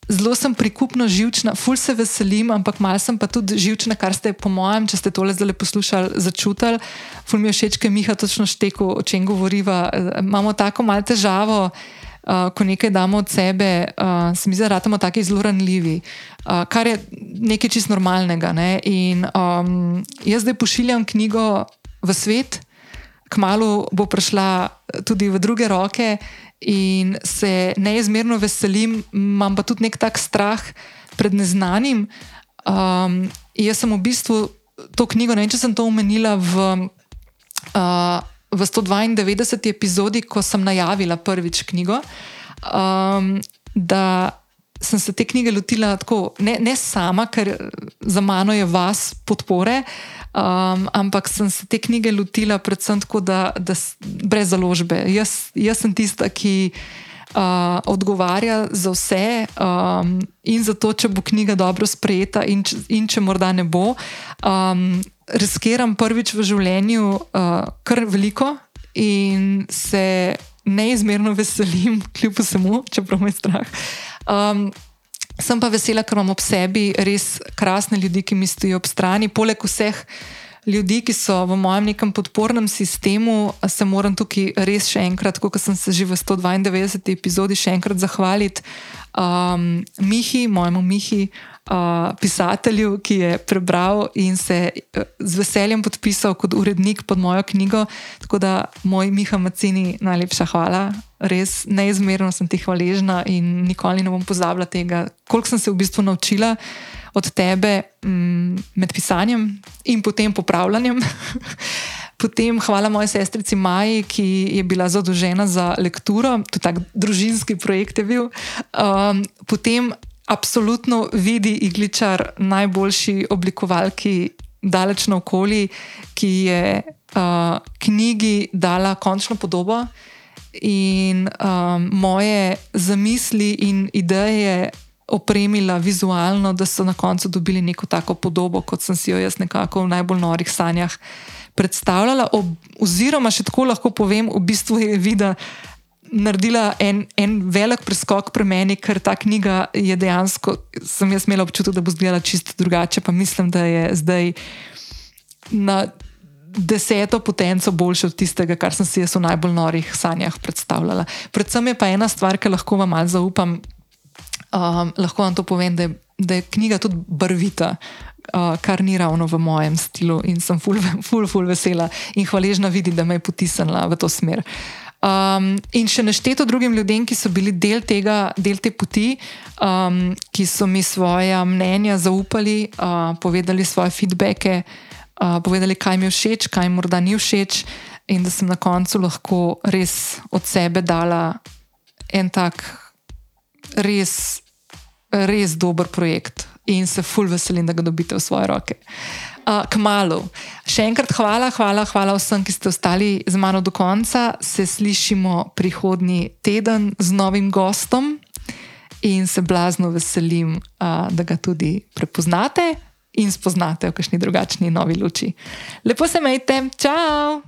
Zelo sem prikupno živčna, ful se veselim, ampak malo sem pa tudi živčna, kar ste, po mojem, če ste tole zdaj poslušali, začutili. Ful mi je všeč, ker Miha točno šteko, o čem govoriva. Imamo tako malo težavo, uh, ko nekaj damo od sebe, uh, se mi zdi, da smo tako zelo ranljivi, uh, kar je nekaj čist normalnega. Ne? In um, jaz zdaj pošiljam knjigo v svet, kmalo bo prišla tudi v druge roke in se neizmerno veselim, imam pa tudi nek tak strah pred neznanim. Um, jaz sem v bistvu to knjigo, ne vem, če sem to omenila v, uh, v 192. epizodi, ko sem najavila prvič knjigo, um, da sem se te knjige lotila tako, ne, ne sama, ker za mano je vas podpore, um, ampak sem se te knjige lotila predvsem tako, da, da brez založbe. Jaz, jaz sem tista, ki uh, odgovarja za vse um, in za to, če bo knjiga dobro sprejeta in, in če morda ne bo. Um, riskiram prvič v življenju uh, kar veliko in se neizmerno veselim, kljub vsemu, čeprav me je strah. Um, sem pa vesela, ker imam ob sebi res krasne ljudi, ki mi stojijo ob strani, poleg vseh ljudi, ki so v mojem nekem podpornem sistemu, se moram tukaj res še enkrat, kot sem se že v 192. epizodi, še enkrat zahvaliti um, Mihi, mojemu Mihi. Uh, pisatelju, ki je prebral in se uh, z veseljem podpisal kot urednik pod mojo knjigo. Tako da, moj Miha Macini, najlepša hvala, res neizmerno sem ti hvaležna in nikoli ne bom pozabila tega, koliko sem se v bistvu naučila od tebe mm, med pisanjem in potem popravljanjem. Potem hvala moji sestrici Maji, ki je bila zadolžena za lekturo, je tak družinski projekt je bil. Um, potem absolutno vidi igličar najboljši oblikovalki daleč na okolji, ki je uh, knjigi dala končno podobo in um, moje zamisli in ideje opremila vizualno, da so na koncu dobili neko tako podobo, kot sem si jo jaz nekako v najbolj norih sanjah predstavljala. Ob, oziroma, še tako lahko povem, v bistvu je vida naredila en, en velik preskok pri meni, ker ta knjiga je dejansko, sem jaz imela občutek, da bo izgledala čisto drugače, pa mislim, da je zdaj na. Deseto potenco boljše od tistega, kar sem si jaz v najbolj norih sanjah predstavljala. Predvsem je pa ena stvar, ki lahko vam malo zaupam, um, lahko vam to povem, da je, da je knjiga tudi barvita, uh, kar ni ravno v mojem stilu in sem ful, ful, ful vesela in hvaležna vidi, da me je potisnila v to smer. Um, in še nešteto drugim ljudem, ki so bili del, tega, del te poti, um, ki so mi svoje mnenja zaupali, uh, povedali svoje feedbacke, uh, povedali, kaj mi je všeč, kaj morda ni všeč, in da sem na koncu lahko res od sebe dala en tak res res dober projekt in se fulj veselim, da ga dobite v svoje roke. Uh, Kmalo. Še enkrat hvala, hvala, hvala vsem, ki ste ostali z mano do konca. Se slišimo prihodnji teden z novim gostom in se blazno veselim, uh, da ga tudi prepoznate in spoznate v kakšni drugačni novi luči. Lepo se majte, čau!